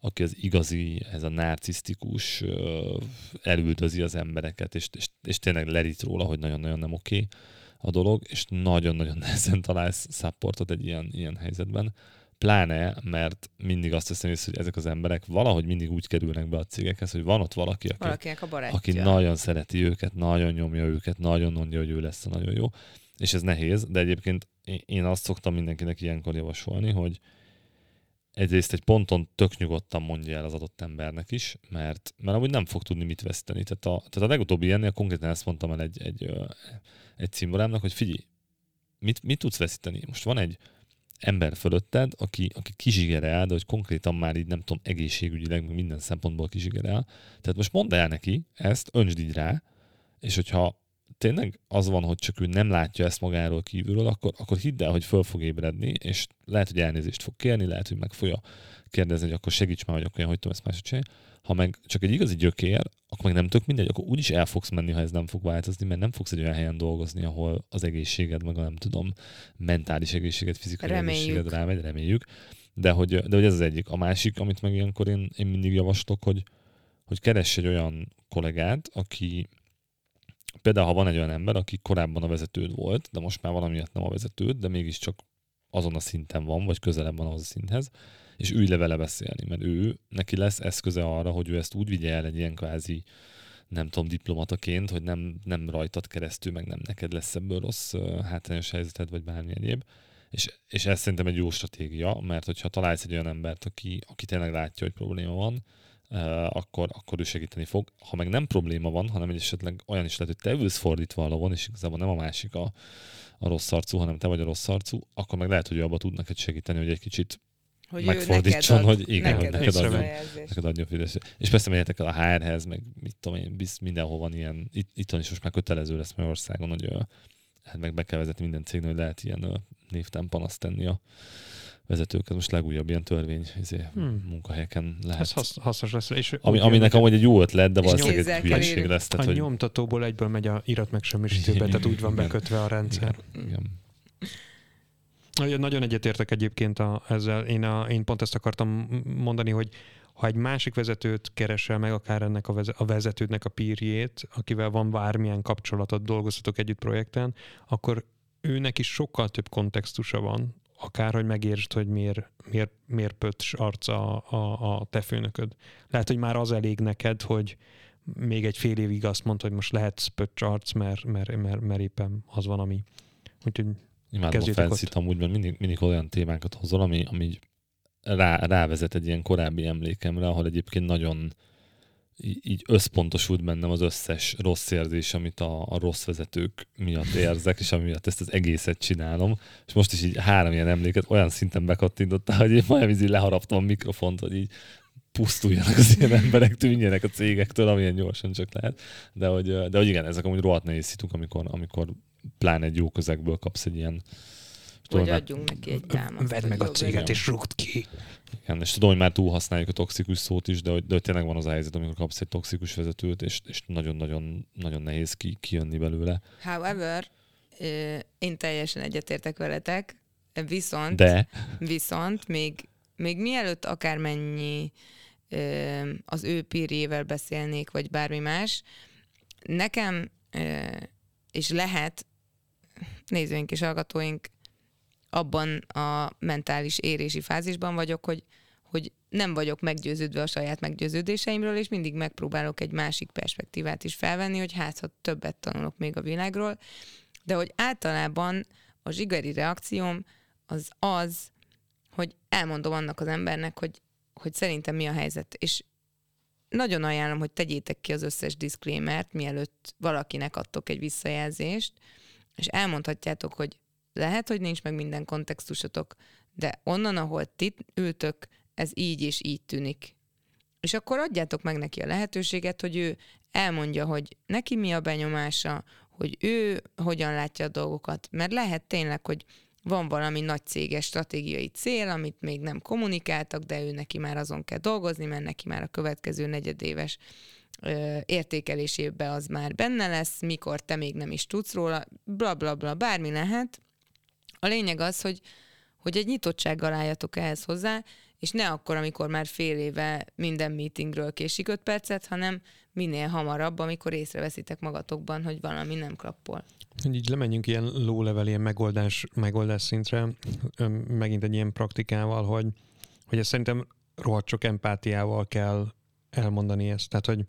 aki az igazi, ez a narcisztikus, elüldözi az embereket, és, és, és tényleg lerít róla, hogy nagyon-nagyon nem oké a dolog, és nagyon-nagyon nehezen találsz supportot egy ilyen, ilyen helyzetben. Pláne, mert mindig azt hiszem észre, hogy ezek az emberek valahogy mindig úgy kerülnek be a cégekhez, hogy van ott valaki, aki, Valakinek a barátja. aki nagyon szereti őket, nagyon nyomja őket, nagyon mondja, hogy ő lesz a nagyon jó. És ez nehéz, de egyébként én- azt szoktam mindenkinek ilyenkor javasolni, hogy egyrészt egy ponton tök nyugodtan mondja el az adott embernek is, mert, mert amúgy nem fog tudni mit veszteni. Tehát a, tehát a legutóbbi ilyennél konkrétan ezt mondtam el egy, egy, egy cimborámnak, hogy figyelj, mit, mit tudsz veszíteni? Most van egy ember fölötted, aki, aki kizsigerel, de hogy konkrétan már így nem tudom, egészségügyileg, minden szempontból kizsigerel. Tehát most mondd el neki ezt, öntsd így rá, és hogyha tényleg az van, hogy csak ő nem látja ezt magáról kívülről, akkor, akkor hidd el, hogy föl fog ébredni, és lehet, hogy elnézést fog kérni, lehet, hogy meg fogja kérdezni, hogy akkor segíts már, hogy akkor én hogy tudom ezt máshogy csinálni. Ha meg csak egy igazi gyökér, akkor meg nem tök mindegy, akkor úgyis el fogsz menni, ha ez nem fog változni, mert nem fogsz egy olyan helyen dolgozni, ahol az egészséged, meg a nem tudom, mentális egészséged, fizikai Reméljük. egészséged rámegy, reméljük. De hogy, de hogy ez az egyik. A másik, amit meg ilyenkor én, én mindig javaslok, hogy, hogy keress egy olyan kollégát, aki például ha van egy olyan ember, aki korábban a vezetőd volt, de most már valamiért nem a vezetőd, de mégiscsak azon a szinten van, vagy közelebb van ahhoz a szinthez, és ülj le vele beszélni, mert ő, neki lesz eszköze arra, hogy ő ezt úgy vigye el egy ilyen kvázi nem tudom, diplomataként, hogy nem, nem rajtad keresztül, meg nem neked lesz ebből rossz hátrányos helyzeted, vagy bármi egyéb. És, és ez szerintem egy jó stratégia, mert hogyha találsz egy olyan embert, aki, aki tényleg látja, hogy probléma van, uh, akkor, akkor ő segíteni fog. Ha meg nem probléma van, hanem egy esetleg olyan is lehet, hogy te ülsz fordítva a lovon, és igazából nem a másik a, a rossz arcú, hanem te vagy a rossz arcú, akkor meg lehet, hogy abba tud neked segíteni, hogy egy kicsit hogy megfordítson, neked ad, hogy igen, neked hogy neked adjon. neked adjon fidesz. És persze menjetek el a HR-hez, meg mit tudom én, biz, mindenhol van ilyen, itt, itthon is most már kötelező lesz Magyarországon, hogy hát meg be kell vezetni minden cégnél, hogy lehet ilyen névtán panaszt tenni a vezetőket. Most legújabb ilyen törvény izé, Hmm. munkahelyeken lehet. Ez hasz, hasznos lesz. És ami, úgy ami jön nekem neked- hogy egy jó ötlet, de valószínűleg egy hülyeség lesz. Tehát, a hogy, nyomtatóból egyből megy a irat megsemmisítőbe, tehát úgy van Igen. bekötve a rendszer. igen. Nagyon- Nagyon egyetértek egyébként a, ezzel. Én, a, én pont ezt akartam mondani, hogy ha egy másik vezetőt keresel meg, akár ennek a, veze, a vezetődnek a pírjét, akivel van bármilyen kapcsolatod, dolgoztatok együtt projekten, akkor őnek is sokkal több kontextusa van, akár, hogy megértsd, hogy miért, miért, miért pöcs arca a, a, a te főnököd. Lehet, hogy már az elég neked, hogy még egy fél évig azt mondta, hogy most lehetsz pöcs arc, mert, mert, mert, mert éppen az van, ami. Úgyhogy Imádom a fancy amúgy, mert mindig, mindig olyan témákat hozol, ami, ami rá, rávezet egy ilyen korábbi emlékemre, ahol egyébként nagyon így összpontosult bennem az összes rossz érzés, amit a, a rossz vezetők miatt érzek, és amiatt ezt az egészet csinálom. És most is így három ilyen emléket olyan szinten bekattintottál, hogy én majdnem így leharaptam a mikrofont, hogy így pusztuljanak az ilyen emberek, tűnjenek a cégektől, amilyen gyorsan csak lehet. De hogy, de hogy igen, ezek amúgy rohadt nehéz szituk, amikor, amikor pláne egy jó közegből kapsz egy ilyen tudom, adjunk neki egy támaszt. vedd hogy meg a céget és rúgd ki. Igen, és tudom, hogy már túl használjuk a toxikus szót is, de hogy, de hogy tényleg van az a helyzet, amikor kapsz egy toxikus vezetőt, és, és nagyon-nagyon nagyon nehéz ki, kijönni belőle. However, én teljesen egyetértek veletek, viszont, De viszont még, még mielőtt akármennyi az ő pírjével beszélnék, vagy bármi más, nekem, és lehet nézőink és hallgatóink abban a mentális érési fázisban vagyok, hogy, hogy nem vagyok meggyőződve a saját meggyőződéseimről, és mindig megpróbálok egy másik perspektívát is felvenni, hogy hát, ha többet tanulok még a világról, de hogy általában a zsigeri reakcióm az az, hogy elmondom annak az embernek, hogy, hogy szerintem mi a helyzet, és nagyon ajánlom, hogy tegyétek ki az összes diszklémert, mielőtt valakinek adtok egy visszajelzést, és elmondhatjátok, hogy lehet, hogy nincs meg minden kontextusotok, de onnan, ahol ti ültök, ez így és így tűnik. És akkor adjátok meg neki a lehetőséget, hogy ő elmondja, hogy neki mi a benyomása, hogy ő hogyan látja a dolgokat. Mert lehet tényleg, hogy van valami nagy céges stratégiai cél, amit még nem kommunikáltak, de ő neki már azon kell dolgozni, mert neki már a következő negyedéves értékelésébe az már benne lesz, mikor te még nem is tudsz róla, bla bla bla, bármi lehet. A lényeg az, hogy, hogy egy nyitottsággal álljatok ehhez hozzá, és ne akkor, amikor már fél éve minden meetingről késik öt percet, hanem minél hamarabb, amikor észreveszitek magatokban, hogy valami nem klappol. Így lemenjünk ilyen low-level, ilyen megoldás, megoldás szintre, megint egy ilyen praktikával, hogy, hogy ezt szerintem rohadt sok empátiával kell elmondani ezt. Tehát, hogy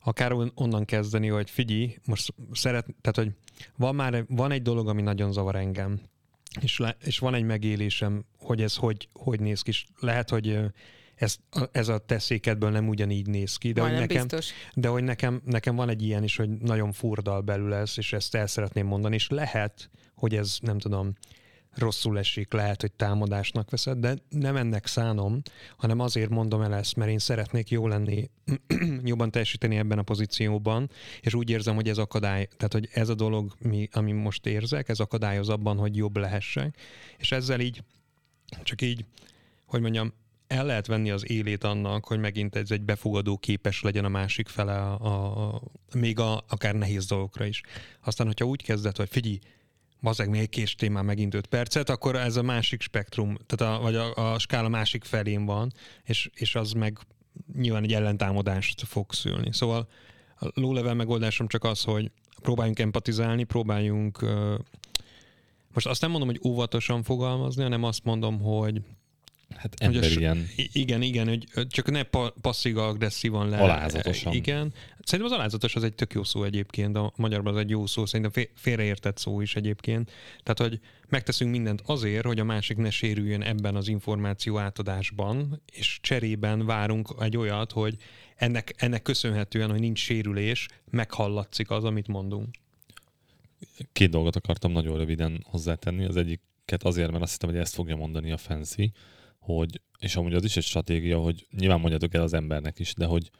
akár onnan kezdeni, hogy figyelj, most szeret, tehát, hogy van már van egy dolog, ami nagyon zavar engem, és, le, és van egy megélésem, hogy ez hogy, hogy néz ki. És lehet, hogy ez, ez a te székedből nem ugyanígy néz ki, de, hogy nekem, biztos. de hogy nekem, nekem van egy ilyen is, hogy nagyon furdal belül ez, és ezt el szeretném mondani, és lehet, hogy ez nem tudom, rosszul esik, lehet, hogy támadásnak veszed, de nem ennek szánom, hanem azért mondom el ezt, mert én szeretnék jó lenni, jobban teljesíteni ebben a pozícióban, és úgy érzem, hogy ez akadály, tehát hogy ez a dolog, mi, ami most érzek, ez akadályoz abban, hogy jobb lehessek, és ezzel így, csak így, hogy mondjam, el lehet venni az élét annak, hogy megint ez egy befogadó képes legyen a másik fele, a, a, a, még a, akár nehéz dolgokra is. Aztán, hogyha úgy kezdett, hogy figyelj, bazeg még késtél már megint 5 percet, akkor ez a másik spektrum, tehát a, vagy a, a skála másik felén van, és, és az meg nyilván egy ellentámadást fog szülni. Szóval a low level megoldásom csak az, hogy próbáljunk empatizálni, próbáljunk most azt nem mondom, hogy óvatosan fogalmazni, hanem azt mondom, hogy Hát ember hogy ilyen. Igen, igen, hogy csak ne pa, passzív-agresszívan le. Alázatosan. Igen. Szerintem az alázatos az egy tök jó szó egyébként, a magyarban az egy jó szó, szerintem félreértett szó is egyébként. Tehát, hogy megteszünk mindent azért, hogy a másik ne sérüljön ebben az információ átadásban, és cserében várunk egy olyat, hogy ennek, ennek köszönhetően, hogy nincs sérülés, meghallatszik az, amit mondunk. Két dolgot akartam nagyon röviden hozzátenni. Az egyiket azért, mert azt hittem, hogy ezt fogja mondani a Fancy, hogy, és amúgy az is egy stratégia, hogy nyilván mondjátok el az embernek is, de hogy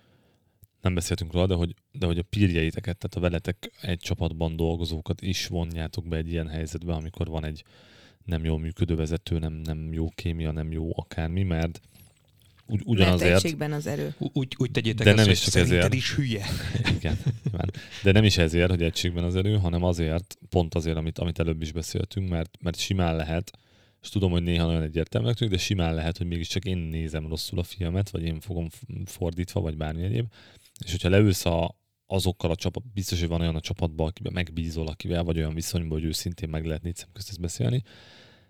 nem beszéltünk róla, de hogy, de hogy a pírjeiteket, tehát a veletek egy csapatban dolgozókat is vonjátok be egy ilyen helyzetbe, amikor van egy nem jól működő vezető, nem, nem jó kémia, nem jó akármi, mert ugy, ugyanazért... Mert egységben az erő. Úgy, úgy tegyétek de nem is csak ezért. is hülye. Igen, nyilván. De nem is ezért, hogy egységben az erő, hanem azért, pont azért, amit, amit előbb is beszéltünk, mert, mert simán lehet, és tudom, hogy néha nagyon egyértelműek tűnik, de simán lehet, hogy mégiscsak én nézem rosszul a filmet, vagy én fogom fordítva, vagy bármi egyéb. És hogyha leülsz a, azokkal a csapat, biztos, hogy van olyan a csapatban, akiben megbízol, akivel, vagy olyan viszonyban, hogy őszintén meg lehet négy közt beszélni,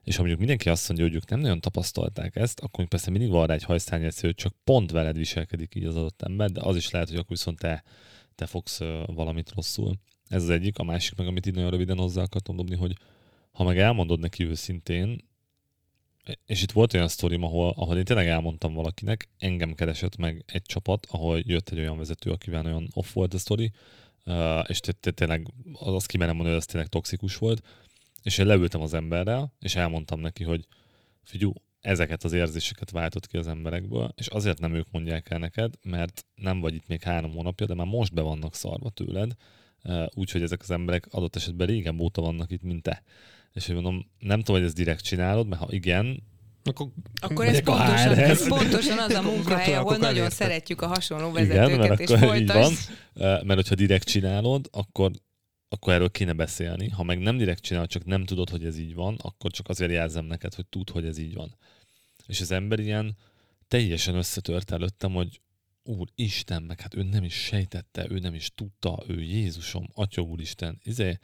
és ha mondjuk mindenki azt mondja, hogy ők nem nagyon tapasztalták ezt, akkor persze mindig van rá egy hajsztány hogy csak pont veled viselkedik így az adott ember, de az is lehet, hogy akkor viszont te, te fogsz valamit rosszul. Ez az egyik, a másik meg, amit így nagyon röviden hozzá akartam dobni, hogy ha meg elmondod neki őszintén, és itt volt olyan sztorim, ahol, ahol én tényleg elmondtam valakinek, engem keresett meg egy csapat, ahol jött egy olyan vezető, akivel olyan off volt a sztori, és tényleg az azt kimerem mondani, hogy ez tényleg toxikus volt, és én leültem az emberrel, és elmondtam neki, hogy figyú, ezeket az érzéseket váltott ki az emberekből, és azért nem ők mondják el neked, mert nem vagy itt még három hónapja, de már most be vannak szarva tőled, úgyhogy ezek az emberek adott esetben régen óta vannak itt, mint te. És hogy mondom, nem tudom, hogy ezt direkt csinálod, mert ha igen, akkor, akkor ez pontosan, ez pontosan az a munkahely, ahol nagyon elérte. szeretjük a hasonló vezetőket, Igen, mert és akkor így van, mert hogyha direkt csinálod, akkor, akkor erről kéne beszélni. Ha meg nem direkt csinálod, csak nem tudod, hogy ez így van, akkor csak azért jelzem neked, hogy tud, hogy ez így van. És az ember ilyen teljesen összetört előttem, hogy Úr Isten, meg hát ő nem is sejtette, ő nem is tudta, ő Jézusom, Atya Úristen, izé,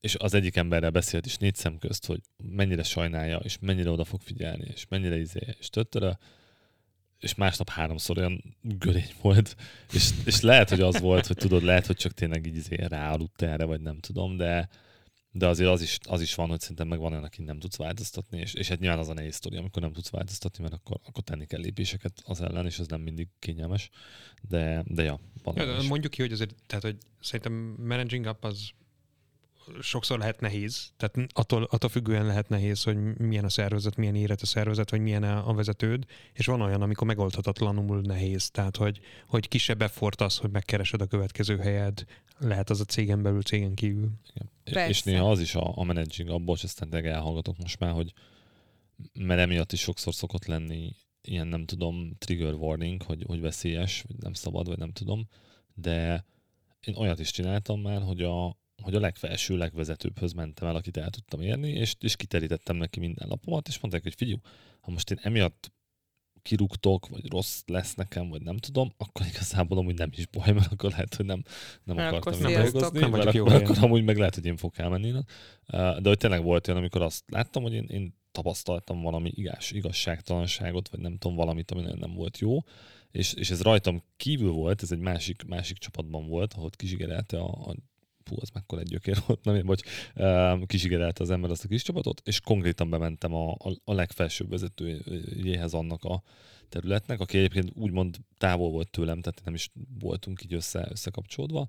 és az egyik emberrel beszélt is négy szem közt, hogy mennyire sajnálja, és mennyire oda fog figyelni, és mennyire izé, és töttöre, és másnap háromszor olyan görény volt, és, és lehet, hogy az volt, hogy tudod, lehet, hogy csak tényleg így izé ráaludt erre, vagy nem tudom, de, de azért az is, az is van, hogy szerintem meg van olyan, aki nem tudsz változtatni, és, és hát nyilván az a nehéz sztori, amikor nem tudsz változtatni, mert akkor, akkor tenni kell lépéseket az ellen, és ez nem mindig kényelmes, de, de ja, van Ja, mondjuk ki, hogy azért, tehát, hogy szerintem managing up az sokszor lehet nehéz, tehát attól, attól függően lehet nehéz, hogy milyen a szervezet, milyen éret a szervezet, vagy milyen a, a vezetőd, és van olyan, amikor megoldhatatlanul nehéz, tehát hogy, hogy kisebb effort az, hogy megkeresed a következő helyed, lehet az a cégen belül, cégen kívül. Igen. És- néha az is a, a managing abból, és aztán tényleg elhallgatok most már, hogy mert emiatt is sokszor szokott lenni ilyen, nem tudom, trigger warning, hogy, hogy veszélyes, vagy nem szabad, vagy nem tudom, de én olyat is csináltam már, hogy a, hogy a legfelső, legvezetőbbhöz mentem el, akit el tudtam érni, és, és kiterítettem neki minden lapomat, és mondták, hogy figyelj, ha most én emiatt kirúgtok, vagy rossz lesz nekem, vagy nem tudom, akkor igazából amúgy nem is baj, mert akkor lehet, hogy nem, nem Mert akartam akkor dolgozni, Nem mert akkor, helyen. akkor amúgy meg lehet, hogy én fogok elmenni. De hogy tényleg volt olyan, amikor azt láttam, hogy én, én tapasztaltam valami igaz, igazságtalanságot, vagy nem tudom, valamit, ami nem volt jó, és, és ez rajtam kívül volt, ez egy másik, másik csapatban volt, ahol kizsigerelte a, a fú, az mekkora egy gyökér volt, nem? Én, bocs, um, kizsigerelte az ember azt a kis csapatot, és konkrétan bementem a, a, a legfelsőbb vezetőjéhez annak a területnek, aki egyébként úgymond távol volt tőlem, tehát nem is voltunk így össze, összekapcsolódva,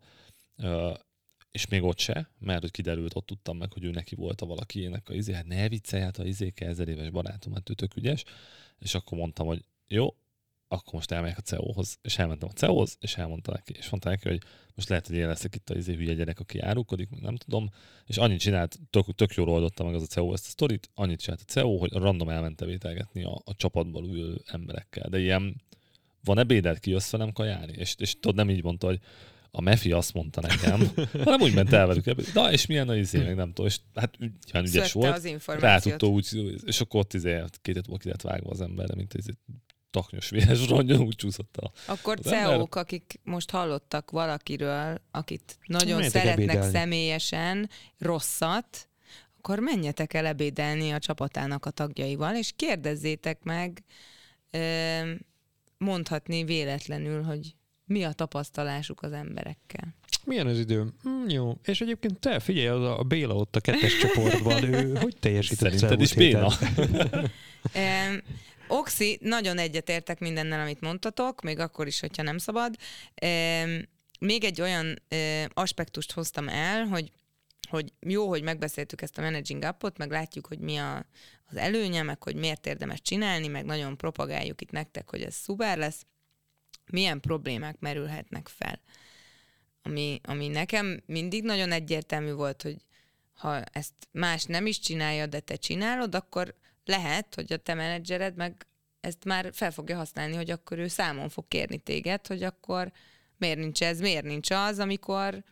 és még ott se, mert hogy kiderült, ott tudtam meg, hogy ő neki volt a valakiének a izé, hát ne viccelj, hát a izéke ezer éves barátom, hát ő tök ügyes, és akkor mondtam, hogy jó, akkor most elmegyek a CEO-hoz, és elmentem a CEO-hoz, és elmondta neki, és mondta neki, hogy most lehet, hogy én leszek itt a izé hülye gyerek, aki árulkodik, nem tudom, és annyit csinált, tök, tök jól oldotta meg az a CEO ezt a sztorit, annyit csinált a CEO, hogy random elmente vételgetni a, a csapatból ülő emberekkel, de ilyen van ebédet, ki jössz velem kajálni, és, és tudod, nem így mondta, hogy a Mefi azt mondta nekem, hanem úgy ment el velük ebéd. Na, és milyen a izé, meg nem tudom, és hát ilyen ügyes Szökte volt. az Rá tudta úgy, és akkor ott izé, két volt ki vágva az emberre, mint ez taknyos véres rongyon, úgy csúszott el. Akkor CEO-k, akik most hallottak valakiről, akit nagyon Menjetek szeretnek ebédelni. személyesen, rosszat, akkor menjetek el ebédelni a csapatának a tagjaival, és kérdezzétek meg mondhatni véletlenül, hogy mi a tapasztalásuk az emberekkel. Milyen az idő? Hm, jó. És egyébként te figyelj, az a Béla ott a kettes csoportban, ő hogy teljesített Szerinted is héten? Em, Oxi, nagyon egyetértek mindennel, amit mondtatok, még akkor is, hogyha nem szabad. Még egy olyan ö, aspektust hoztam el, hogy hogy jó, hogy megbeszéltük ezt a managing appot, meg látjuk, hogy mi a, az előnye, meg hogy miért érdemes csinálni, meg nagyon propagáljuk itt nektek, hogy ez szuper lesz. Milyen problémák merülhetnek fel? Ami, ami nekem mindig nagyon egyértelmű volt, hogy ha ezt más nem is csinálja, de te csinálod, akkor lehet, hogy a te menedzsered meg ezt már fel fogja használni, hogy akkor ő számon fog kérni téged, hogy akkor miért nincs ez, miért nincs az, amikor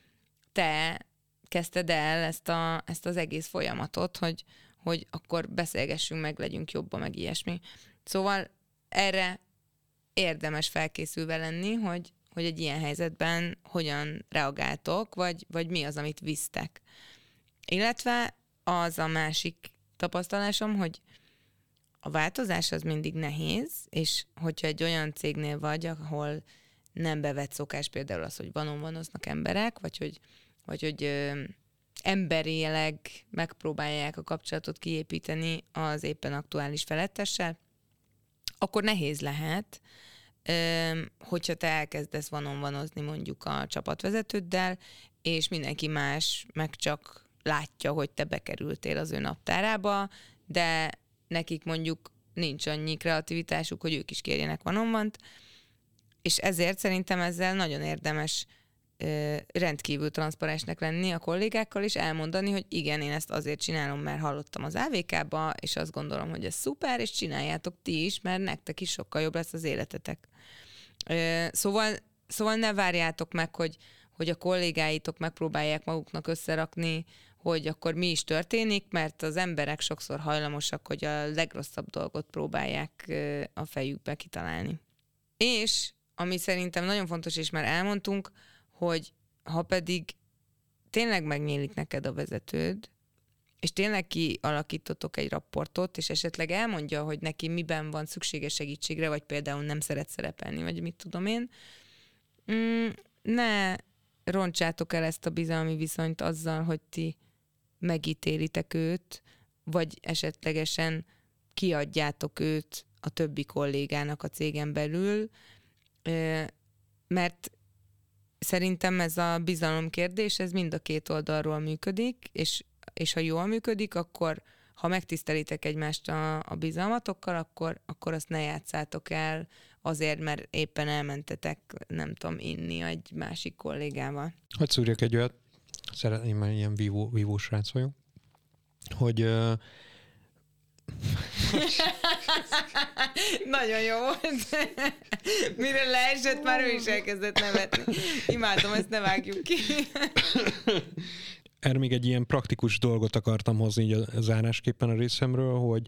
te kezdted el ezt, a, ezt az egész folyamatot, hogy, hogy akkor beszélgessünk meg, legyünk jobban, meg ilyesmi. Szóval erre érdemes felkészülve lenni, hogy, hogy egy ilyen helyzetben hogyan reagáltok, vagy, vagy mi az, amit visztek. Illetve az a másik tapasztalásom, hogy a változás az mindig nehéz, és hogyha egy olyan cégnél vagy, ahol nem bevett szokás például az, hogy vanonvanoznak emberek, vagy hogy, vagy hogy ö, emberileg megpróbálják a kapcsolatot kiépíteni az éppen aktuális felettessel, akkor nehéz lehet, hogyha te elkezdesz vanonvanozni mondjuk a csapatvezetőddel, és mindenki más meg csak látja, hogy te bekerültél az ő naptárába, de nekik mondjuk nincs annyi kreativitásuk, hogy ők is kérjenek vanomvant, és ezért szerintem ezzel nagyon érdemes rendkívül transzparensnek lenni a kollégákkal, és elmondani, hogy igen, én ezt azért csinálom, mert hallottam az AVK-ba, és azt gondolom, hogy ez szuper, és csináljátok ti is, mert nektek is sokkal jobb lesz az életetek. Szóval, szóval ne várjátok meg, hogy, hogy a kollégáitok megpróbálják maguknak összerakni, hogy akkor mi is történik, mert az emberek sokszor hajlamosak, hogy a legrosszabb dolgot próbálják a fejükbe kitalálni. És, ami szerintem nagyon fontos, és már elmondtunk, hogy ha pedig tényleg megnyílik neked a vezetőd, és tényleg kialakítotok egy rapportot, és esetleg elmondja, hogy neki miben van szüksége segítségre, vagy például nem szeret szerepelni, vagy mit tudom én, mm, ne roncsátok el ezt a bizalmi viszonyt azzal, hogy ti megítélitek őt, vagy esetlegesen kiadjátok őt a többi kollégának a cégen belül, mert szerintem ez a bizalom kérdés, ez mind a két oldalról működik, és, és ha jól működik, akkor ha megtisztelitek egymást a, a bizalmatokkal, akkor, akkor azt ne játszátok el azért, mert éppen elmentetek, nem tudom, inni egy másik kollégával. Hogy szúrjak egy olyat, szeretném, mert ilyen vívó, vívó srác vagyok, hogy uh, Nagyon jó volt. Mire leesett, már ő is elkezdett nevetni. Imádom, ezt ne vágjuk ki. Erre még egy ilyen praktikus dolgot akartam hozni így a zárásképpen a részemről, hogy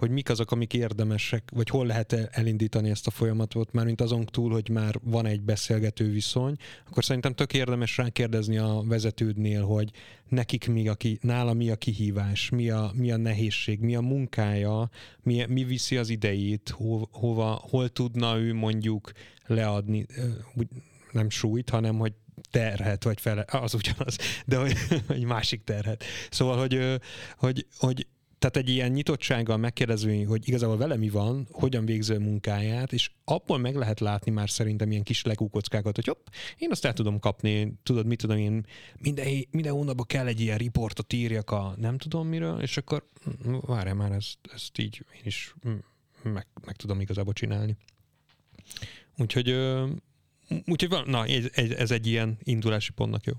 hogy mik azok, amik érdemesek, vagy hol lehet elindítani ezt a folyamatot, már mint azon túl, hogy már van egy beszélgető viszony, akkor szerintem tök érdemes rákérdezni a vezetődnél, hogy nekik mi a ki, nála mi a kihívás, mi a, mi a nehézség, mi a munkája, mi, mi viszi az idejét, ho, hova, hol tudna ő mondjuk leadni, nem súlyt, hanem hogy terhet, vagy fele, az ugyanaz, de hogy, egy másik terhet. Szóval, hogy, hogy, hogy tehát egy ilyen nyitottsággal megkérdező, hogy igazából vele mi van, hogyan végző munkáját, és abból meg lehet látni már szerintem ilyen kis legúkockákat, hogy hopp, én azt el tudom kapni, tudod, mit tudom én, minden, minden hónapban kell egy ilyen riportot írjak a nem tudom miről, és akkor hm, várjál már, ezt, ezt így én is hm, meg, meg tudom igazából csinálni. Úgyhogy, úgyhogy na, ez, ez egy ilyen indulási pontnak jó.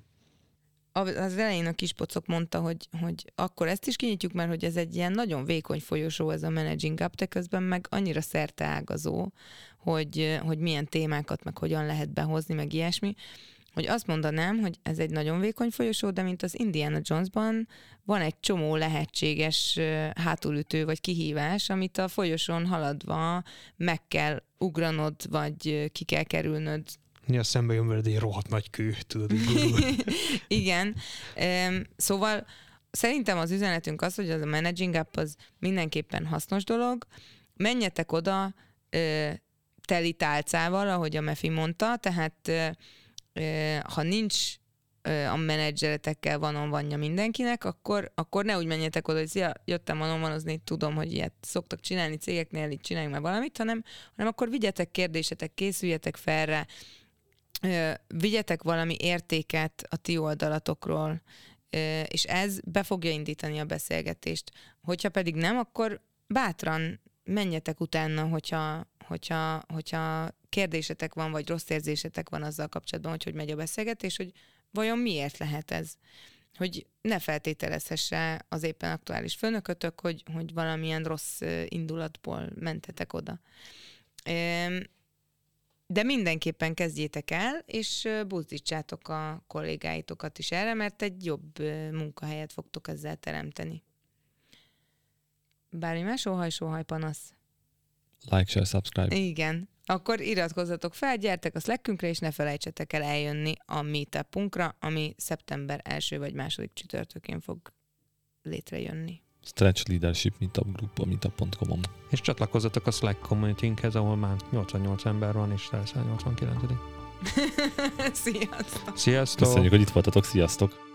Az elején a kispocok mondta, hogy, hogy akkor ezt is kinyitjuk, mert hogy ez egy ilyen nagyon vékony folyosó ez a Managing Up, de közben meg annyira szerte ágazó, hogy, hogy milyen témákat, meg hogyan lehet behozni, meg ilyesmi, hogy azt mondanám, hogy ez egy nagyon vékony folyosó, de mint az Indiana Jonesban van egy csomó lehetséges hátulütő vagy kihívás, amit a folyosón haladva meg kell ugranod, vagy ki kell kerülnöd a szembe jön veled egy rohadt nagy kő, tudod, Igen. Szóval szerintem az üzenetünk az, hogy az a managing app az mindenképpen hasznos dolog. Menjetek oda teli tálcával, ahogy a Mefi mondta, tehát ha nincs a menedzseretekkel van vanja mindenkinek, akkor, akkor ne úgy menjetek oda, hogy szia, jöttem van tudom, hogy ilyet szoktak csinálni cégeknél, itt csináljunk már valamit, hanem, hanem akkor vigyetek kérdésetek, készüljetek fel rá, vigyetek valami értéket a ti oldalatokról, és ez be fogja indítani a beszélgetést. Hogyha pedig nem, akkor bátran menjetek utána, hogyha, hogyha, hogyha kérdésetek van, vagy rossz érzésetek van azzal kapcsolatban, hogy hogy megy a beszélgetés, hogy vajon miért lehet ez. Hogy ne feltételezhesse az éppen aktuális főnökötök, hogy, hogy valamilyen rossz indulatból mentetek oda. De mindenképpen kezdjétek el, és buzdítsátok a kollégáitokat is erre, mert egy jobb munkahelyet fogtok ezzel teremteni. Bármi más óhaj, sóhaj, panasz? Like, share, subscribe. Igen. Akkor iratkozzatok fel, gyertek a slack és ne felejtsetek el eljönni a meetupunkra, ami szeptember első vagy második csütörtökén fog létrejönni. Stretch Leadership Meetup Group a meetup.com-on. És csatlakozzatok a Slack communitynkhez, ahol már 88 ember van, és lesz 89 Sziasztok! Sziasztok! Köszönjük, hogy itt voltatok, sziasztok!